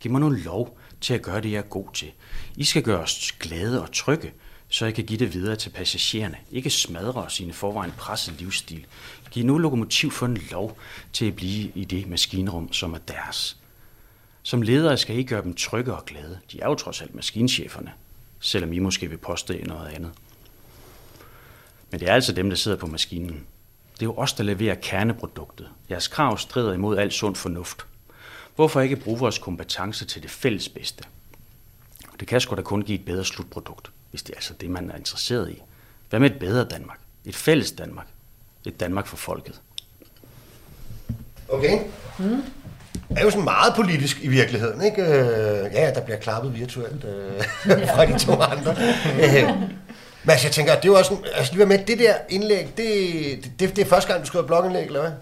Giv mig nu lov til at gøre det, jeg er god til. I skal gøre os glade og trygge, så jeg kan give det videre til passagererne. Ikke smadre sine forvejen presset livsstil. Giv nu lokomotiv for en lov til at blive i det maskinrum, som er deres. Som ledere skal I gøre dem trygge og glade. De er jo trods alt maskincheferne, selvom I måske vil påstå noget andet. Men det er altså dem, der sidder på maskinen. Det er jo os, der leverer kerneproduktet. Jeres krav strider imod al sund fornuft. Hvorfor ikke bruge vores kompetence til det fælles bedste? Det kan sgu da kun give et bedre slutprodukt, hvis det er altså det, man er interesseret i. Hvad med et bedre Danmark? Et fælles Danmark? Et Danmark for folket? Okay. Mm. Det er jo sådan meget politisk i virkeligheden, ikke? Øh, ja, der bliver klappet virtuelt øh, fra de to andre. Øh, men altså, jeg tænker, det er jo også sådan, altså lige med, det der indlæg, det, det, det er første gang, du skriver blogindlæg, eller hvad?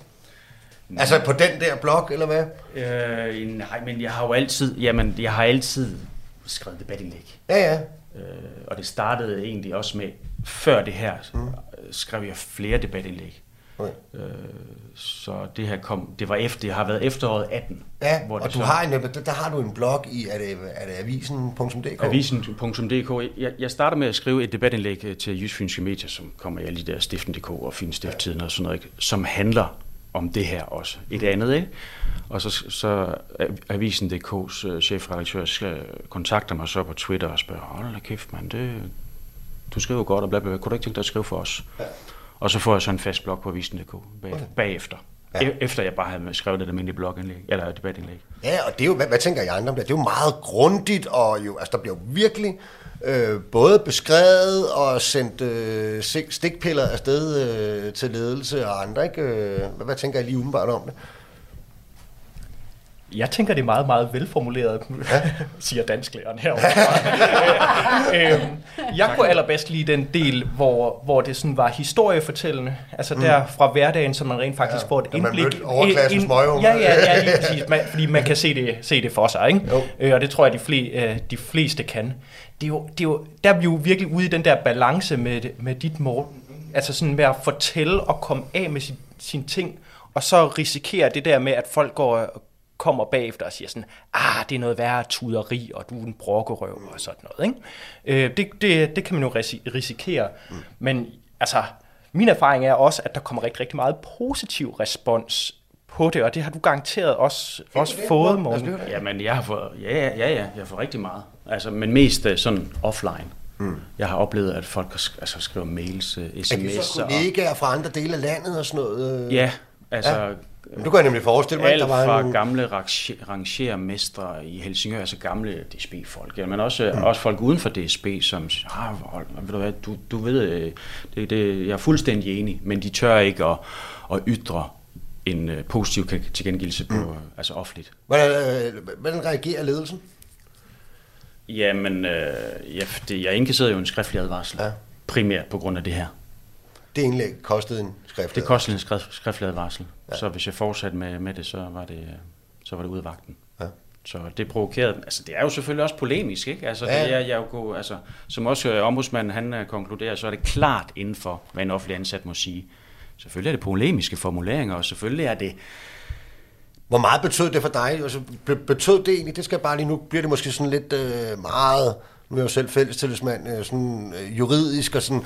Nej. Altså på den der blog, eller hvad? Øh, nej, men jeg har jo altid, jamen, jeg har altid skrevet debatindlæg. Ja, ja. Øh, og det startede egentlig også med, før det her, mm. skrev jeg flere debatindlæg. Okay. Øh, så det her kom, det var efter, det har været efteråret 18. Ja, hvor og du så, har en, der har du en blog i, er det, er det avisen.dk? Avisen.dk. Jeg, jeg starter med at skrive et debatindlæg øh, til Jysk Fynske Medier, som kommer jeg lige der, Stiften.dk og Fynstifttiden ja. og sådan noget, som handler om det her også. Et andet, ikke? Og så, så Avisen.dk's uh, chefredaktør kontakter mig så på Twitter og spørger, hold da kæft, man, det, du skriver godt, og bla, bla, bla. kunne du ikke tænke dig at skrive for os? Ja. Og så får jeg så en fast blog på Avisen.dk bag, okay. bagefter. Ja. E- efter jeg bare havde skrevet et almindeligt blogindlæg, eller debatindlæg. Ja, og det er jo, hvad, hvad tænker I andre om det? Det er jo meget grundigt, og jo, altså, der bliver jo virkelig øh, både beskrevet og sendt øh, stikpiller afsted øh, til ledelse og andre. Ikke? Øh, hvad, hvad tænker I lige umiddelbart om det? Jeg tænker, det er meget, meget velformuleret, ja. siger dansklæreren herovre. øhm, jeg kunne allerbedst lide den del, hvor, hvor det sådan var historiefortællende. Altså mm. der fra hverdagen, så man rent faktisk ja, får et indblik. Man overklassens ind, Ja, ja, ja, lige præcis. Man, fordi man kan se det, se det for sig. Ikke? Øh, og det tror jeg, de, fle, øh, de fleste kan. Det er jo, det er jo, der er vi jo virkelig ude i den der balance med, med dit Morten. Altså sådan med at fortælle og komme af med sin, sin ting, og så risikere det der med, at folk går, kommer bagefter og siger sådan, ah, det er noget værre tuderi, og du er en brokkerøv og sådan noget. Ikke? Øh, det, det, det kan man jo risikere. Mm. Men altså, min erfaring er også, at der kommer rigtig, rigtig meget positiv respons på det, og det har du garanteret også, også det, fået, Morten. Jamen, jeg har fået, ja, ja, ja, jeg har fået rigtig meget. Altså, men mest øh, sådan offline. Mm. Jeg har oplevet, at folk altså, skriver mails, sms'er. Er det så kollegaer fra andre dele af landet og sådan noget? Ja, altså... Ja men du kan nemlig forestille mig, at der var fra en... gamle rangermestre i Helsingør, altså gamle DSB-folk, ja, men også, mm. også folk uden for DSB, som siger, ah, hold, ved du, hvad, du, du ved, øh, det, det, jeg er fuldstændig enig, men de tør ikke at, at ytre en uh, positiv tilgengivelse på, mm. altså offentligt. Hvordan, øh, hvordan reagerer ledelsen? Jamen, øh, jeg, det, jeg indkasserede jo en skriftlig advarsel, ja. primært på grund af det her. Det indlæg kostede en skriftlig Det kostede en skrift, skriftlig advarsel. Ja. Så hvis jeg fortsatte med, med det, så var det, så var det ud af vagten. Ja. Så det provokerede, altså det er jo selvfølgelig også polemisk, ikke? Altså, ja. det er, jeg jo altså, som også øh, ombudsmanden han øh, konkluderer, så er det klart inden for, hvad en offentlig ansat må sige. Selvfølgelig er det polemiske formuleringer, og selvfølgelig er det... Hvor meget betød det for dig? Altså, betød det egentlig, det skal bare lige nu, bliver det måske sådan lidt øh, meget, nu er jeg jo selv fællestillidsmand, øh, sådan øh, juridisk og sådan,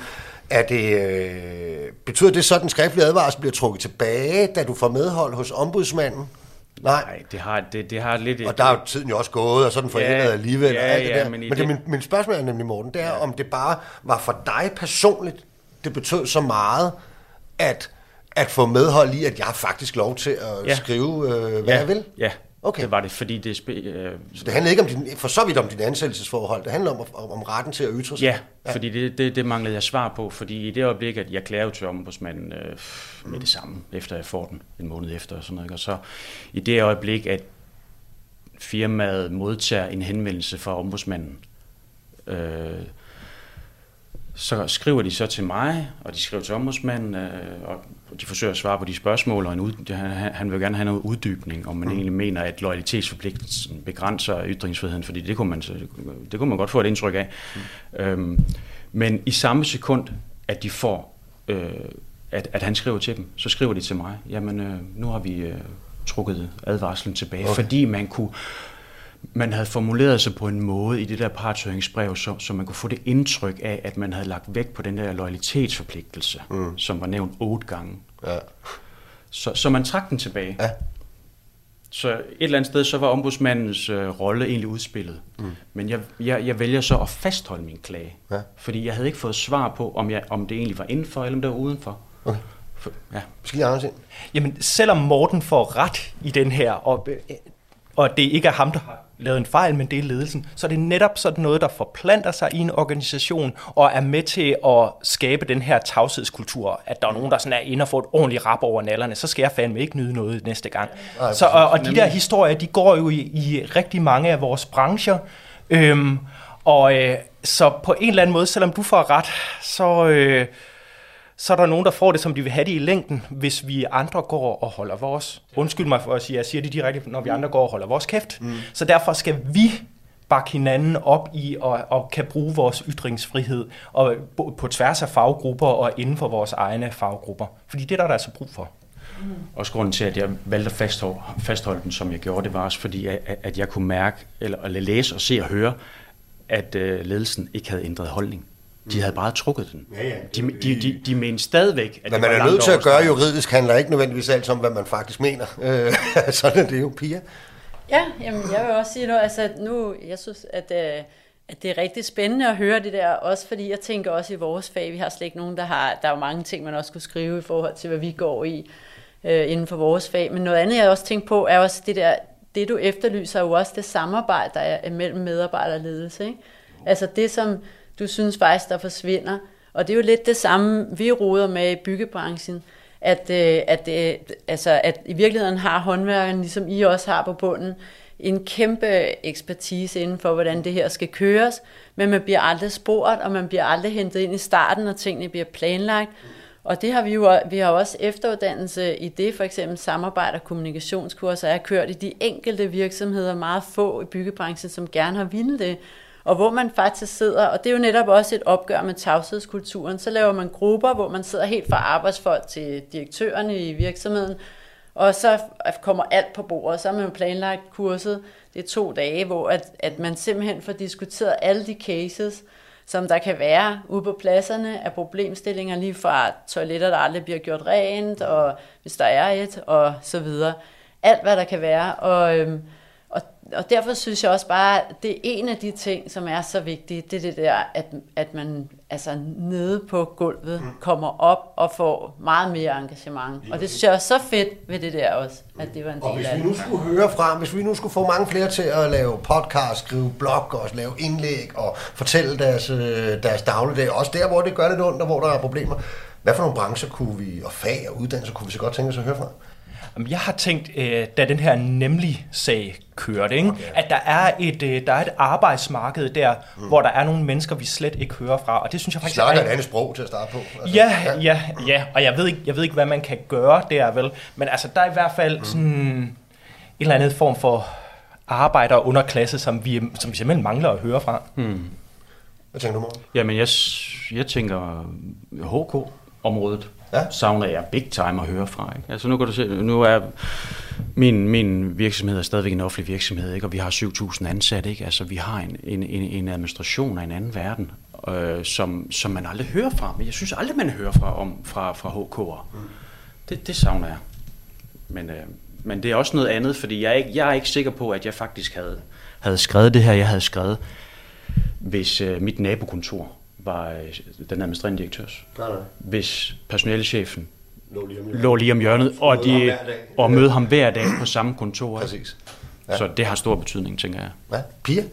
er det, øh, betyder det så, at den skriftlige advarsel bliver trukket tilbage, da du får medhold hos ombudsmanden? Nej, Nej det, har, det, det har lidt... Og der er jo tiden jo også gået, og så er den forældet ja, alligevel. Ja, og alt det ja, der. Men, men det, min, min spørgsmål er nemlig, Morten, det er, ja. om det bare var for dig personligt, det betød så meget, at, at få medhold i, at jeg har faktisk lov til at ja. skrive, øh, hvad ja. jeg vil? Ja, Okay. Det var det, fordi det... Spe, øh, Så det handler ikke om din, for så vidt om din ansættelsesforhold, det handler om, om, om retten til at ytre sig. ja, ja, fordi det, det, det manglede jeg svar på, fordi i det øjeblik, at jeg klager til ombudsmanden øh, med det samme, efter jeg får den en måned efter og sådan noget, og så i det øjeblik, at firmaet modtager en henvendelse fra ombudsmanden, øh, så skriver de så til mig, og de skriver til ombudsmanden, øh, og de forsøger at svare på de spørgsmål, og en ud, han, han vil gerne have noget uddybning, om man mm. egentlig mener, at loyalitetsforpligtelsen begrænser ytringsfriheden, fordi det kunne man, det kunne man godt få et indtryk af. Mm. Øhm, men i samme sekund, at de får, øh, at, at han skriver til dem, så skriver de til mig, jamen øh, nu har vi øh, trukket advarslen tilbage, okay. fordi man kunne man havde formuleret sig på en måde i det der partshøringsbrev, så, så man kunne få det indtryk af, at man havde lagt vægt på den der loyalitetsforpligtelse, mm. som var nævnt otte gange. Ja. Så, så man trak den tilbage. Ja. Så et eller andet sted, så var ombudsmandens øh, rolle egentlig udspillet. Mm. Men jeg, jeg, jeg vælger så at fastholde min klage. Ja. Fordi jeg havde ikke fået svar på, om, jeg, om det egentlig var indenfor, eller om det var udenfor. Okay. For, ja. Skal lige Anders ind? Jamen, selvom Morten får ret i den her, og, øh, og det ikke er ham, der har lavet en fejl, men det er ledelsen, så er det netop sådan noget, der forplanter sig i en organisation, og er med til at skabe den her tavshedskultur, at der er nogen, der sådan er inde og får et ordentligt rap over nallerne, så skal jeg fandme ikke nyde noget næste gang. Nej, så, og, og de der historier, de går jo i, i rigtig mange af vores brancher, øhm, og øh, så på en eller anden måde, selvom du får ret, så... Øh, så er der nogen, der får det, som de vil have det i længden, hvis vi andre går og holder vores. Undskyld mig for at sige, jeg siger det direkte, når vi andre går og holder vores kæft. Mm. Så derfor skal vi bakke hinanden op i og, og kan bruge vores ytringsfrihed og på tværs af faggrupper og inden for vores egne faggrupper. Fordi det er der, der er altså brug for. Mm. Også grunden til, at jeg valgte at fastholde, fastholde den, som jeg gjorde, det var også fordi, at, at jeg kunne mærke, eller, eller læse og se og høre, at uh, ledelsen ikke havde ændret holdning. De havde bare trukket den. Ja, ja. De, de, de, de mente stadigvæk, at Men det man var er nødt til at gøre juridisk, handler ikke nødvendigvis alt om, hvad man faktisk mener. Øh, sådan er det jo, Pia. Ja, jamen, jeg vil også sige noget. Altså, nu, jeg synes, at, øh, at det er rigtig spændende at høre det der, også fordi jeg tænker også i vores fag, vi har slet ikke nogen, der har, der er jo mange ting, man også skulle skrive i forhold til, hvad vi går i øh, inden for vores fag. Men noget andet, jeg også tænker på, er også det der, det du efterlyser, er jo også det samarbejde, der er mellem medarbejder og ledelse. Ikke? Altså det, som du synes faktisk, der forsvinder. Og det er jo lidt det samme, vi roder med i byggebranchen, at, øh, at, øh, altså, at i virkeligheden har håndværkeren, ligesom I også har på bunden, en kæmpe ekspertise inden for, hvordan det her skal køres, men man bliver aldrig spurgt, og man bliver aldrig hentet ind i starten, og tingene bliver planlagt. Og det har vi jo vi har også efteruddannelse i det, for eksempel samarbejde og kommunikationskurser, er kørt i de enkelte virksomheder, meget få i byggebranchen, som gerne har ville det og hvor man faktisk sidder, og det er jo netop også et opgør med tavshedskulturen, så laver man grupper, hvor man sidder helt fra arbejdsfolk til direktørerne i virksomheden, og så kommer alt på bordet, så har man planlagt kurset, det er to dage, hvor at, at man simpelthen får diskuteret alle de cases, som der kan være ude på pladserne af problemstillinger, lige fra toiletter, der aldrig bliver gjort rent, og hvis der er et, og så videre. Alt, hvad der kan være, og... Øhm, og, og derfor synes jeg også bare, at det er en af de ting, som er så vigtige, det er det der, at, at man altså nede på gulvet mm. kommer op og får meget mere engagement. Og det synes jeg er så fedt ved det der også, at det var en Og del hvis af vi det. nu skulle høre fra, hvis vi nu skulle få mange flere til at lave podcast, skrive blog og lave indlæg og fortælle deres, øh, deres dagligdag, også der, hvor det gør lidt ondt og hvor der er problemer, hvad for nogle brancher kunne vi, og fag og uddannelser kunne vi så godt tænke os at høre fra? Jeg har tænkt, øh, da den her nemlig sag kørte, ikke? Okay. at der er, et, øh, der er et arbejdsmarked der, mm. hvor der er nogle mennesker, vi slet ikke hører fra, og det synes jeg faktisk snakker er... et andet sprog til at starte på. Altså, Ja, ja, ja, og jeg ved, ikke, jeg ved ikke, hvad man kan gøre der, vel? Men altså, der er i hvert fald sådan en eller anden form for arbejder- og underklasse, som vi, som vi simpelthen mangler at høre fra. Hmm. Hvad tænker du, Morten? Jamen, jeg, jeg tænker HK-området Ja. savner jeg big time at høre fra. Ikke? Altså nu kan du se, nu er min, min virksomhed er stadigvæk en offentlig virksomhed, ikke? og vi har 7.000 ansatte. Ikke? Altså vi har en, en, en, en administration af en anden verden, øh, som, som man aldrig hører fra. Men jeg synes aldrig, man hører fra, om, fra, fra HK'er. Mm. Det, det savner jeg. Men, øh, men det er også noget andet, fordi jeg er, ikke, jeg er ikke sikker på, at jeg faktisk havde, havde skrevet det her, jeg havde skrevet, hvis øh, mit nabokontor var øh, den administrerende direktørs. Nej, nej. Hvis personalechefen Lå lige om hjørnet. lå lige om hjørnet, og, Møde ham de, hver dag. og møde ham hver dag på samme kontor. Præcis. Ja. Så det har stor betydning, tænker jeg. Ja. Pia?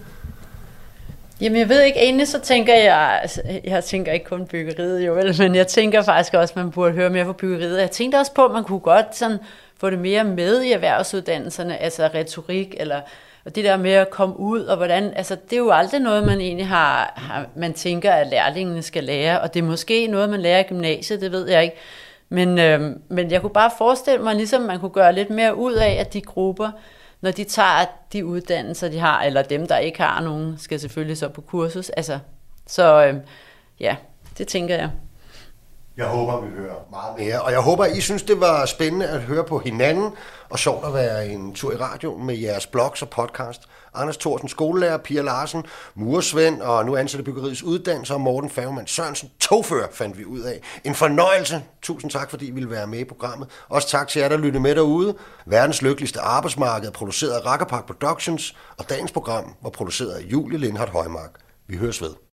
Jamen jeg ved ikke, egentlig så tænker jeg, altså, jeg tænker ikke kun byggeriet jo vel, men jeg tænker faktisk også, at man burde høre mere på byggeriet. Jeg tænkte også på, at man kunne godt sådan få det mere med i erhvervsuddannelserne, altså retorik eller og det der med at komme ud, og hvordan, altså det er jo aldrig noget, man egentlig har, har man tænker, at lærlingene skal lære, og det er måske noget, man lærer i gymnasiet, det ved jeg ikke. Men, øh, men jeg kunne bare forestille mig, ligesom man kunne gøre lidt mere ud af, at de grupper, når de tager de uddannelser, de har, eller dem, der ikke har nogen, skal selvfølgelig så på kursus. Altså, så øh, ja, det tænker jeg. Jeg håber, vi hører meget mere. Og jeg håber, I synes, det var spændende at høre på hinanden, og sjovt at være en tur i radio med jeres blogs og podcast. Anders Thorsen, skolelærer, Pia Larsen, muresvend og nu ansatte byggeriets uddannelse, og Morten Fagman Sørensen, togfører, fandt vi ud af. En fornøjelse. Tusind tak, fordi I ville være med i programmet. Også tak til jer, der lyttede med derude. Verdens lykkeligste arbejdsmarked er produceret af Rackerpark Productions, og dagens program var produceret af Julie Lindhardt Højmark. Vi høres ved.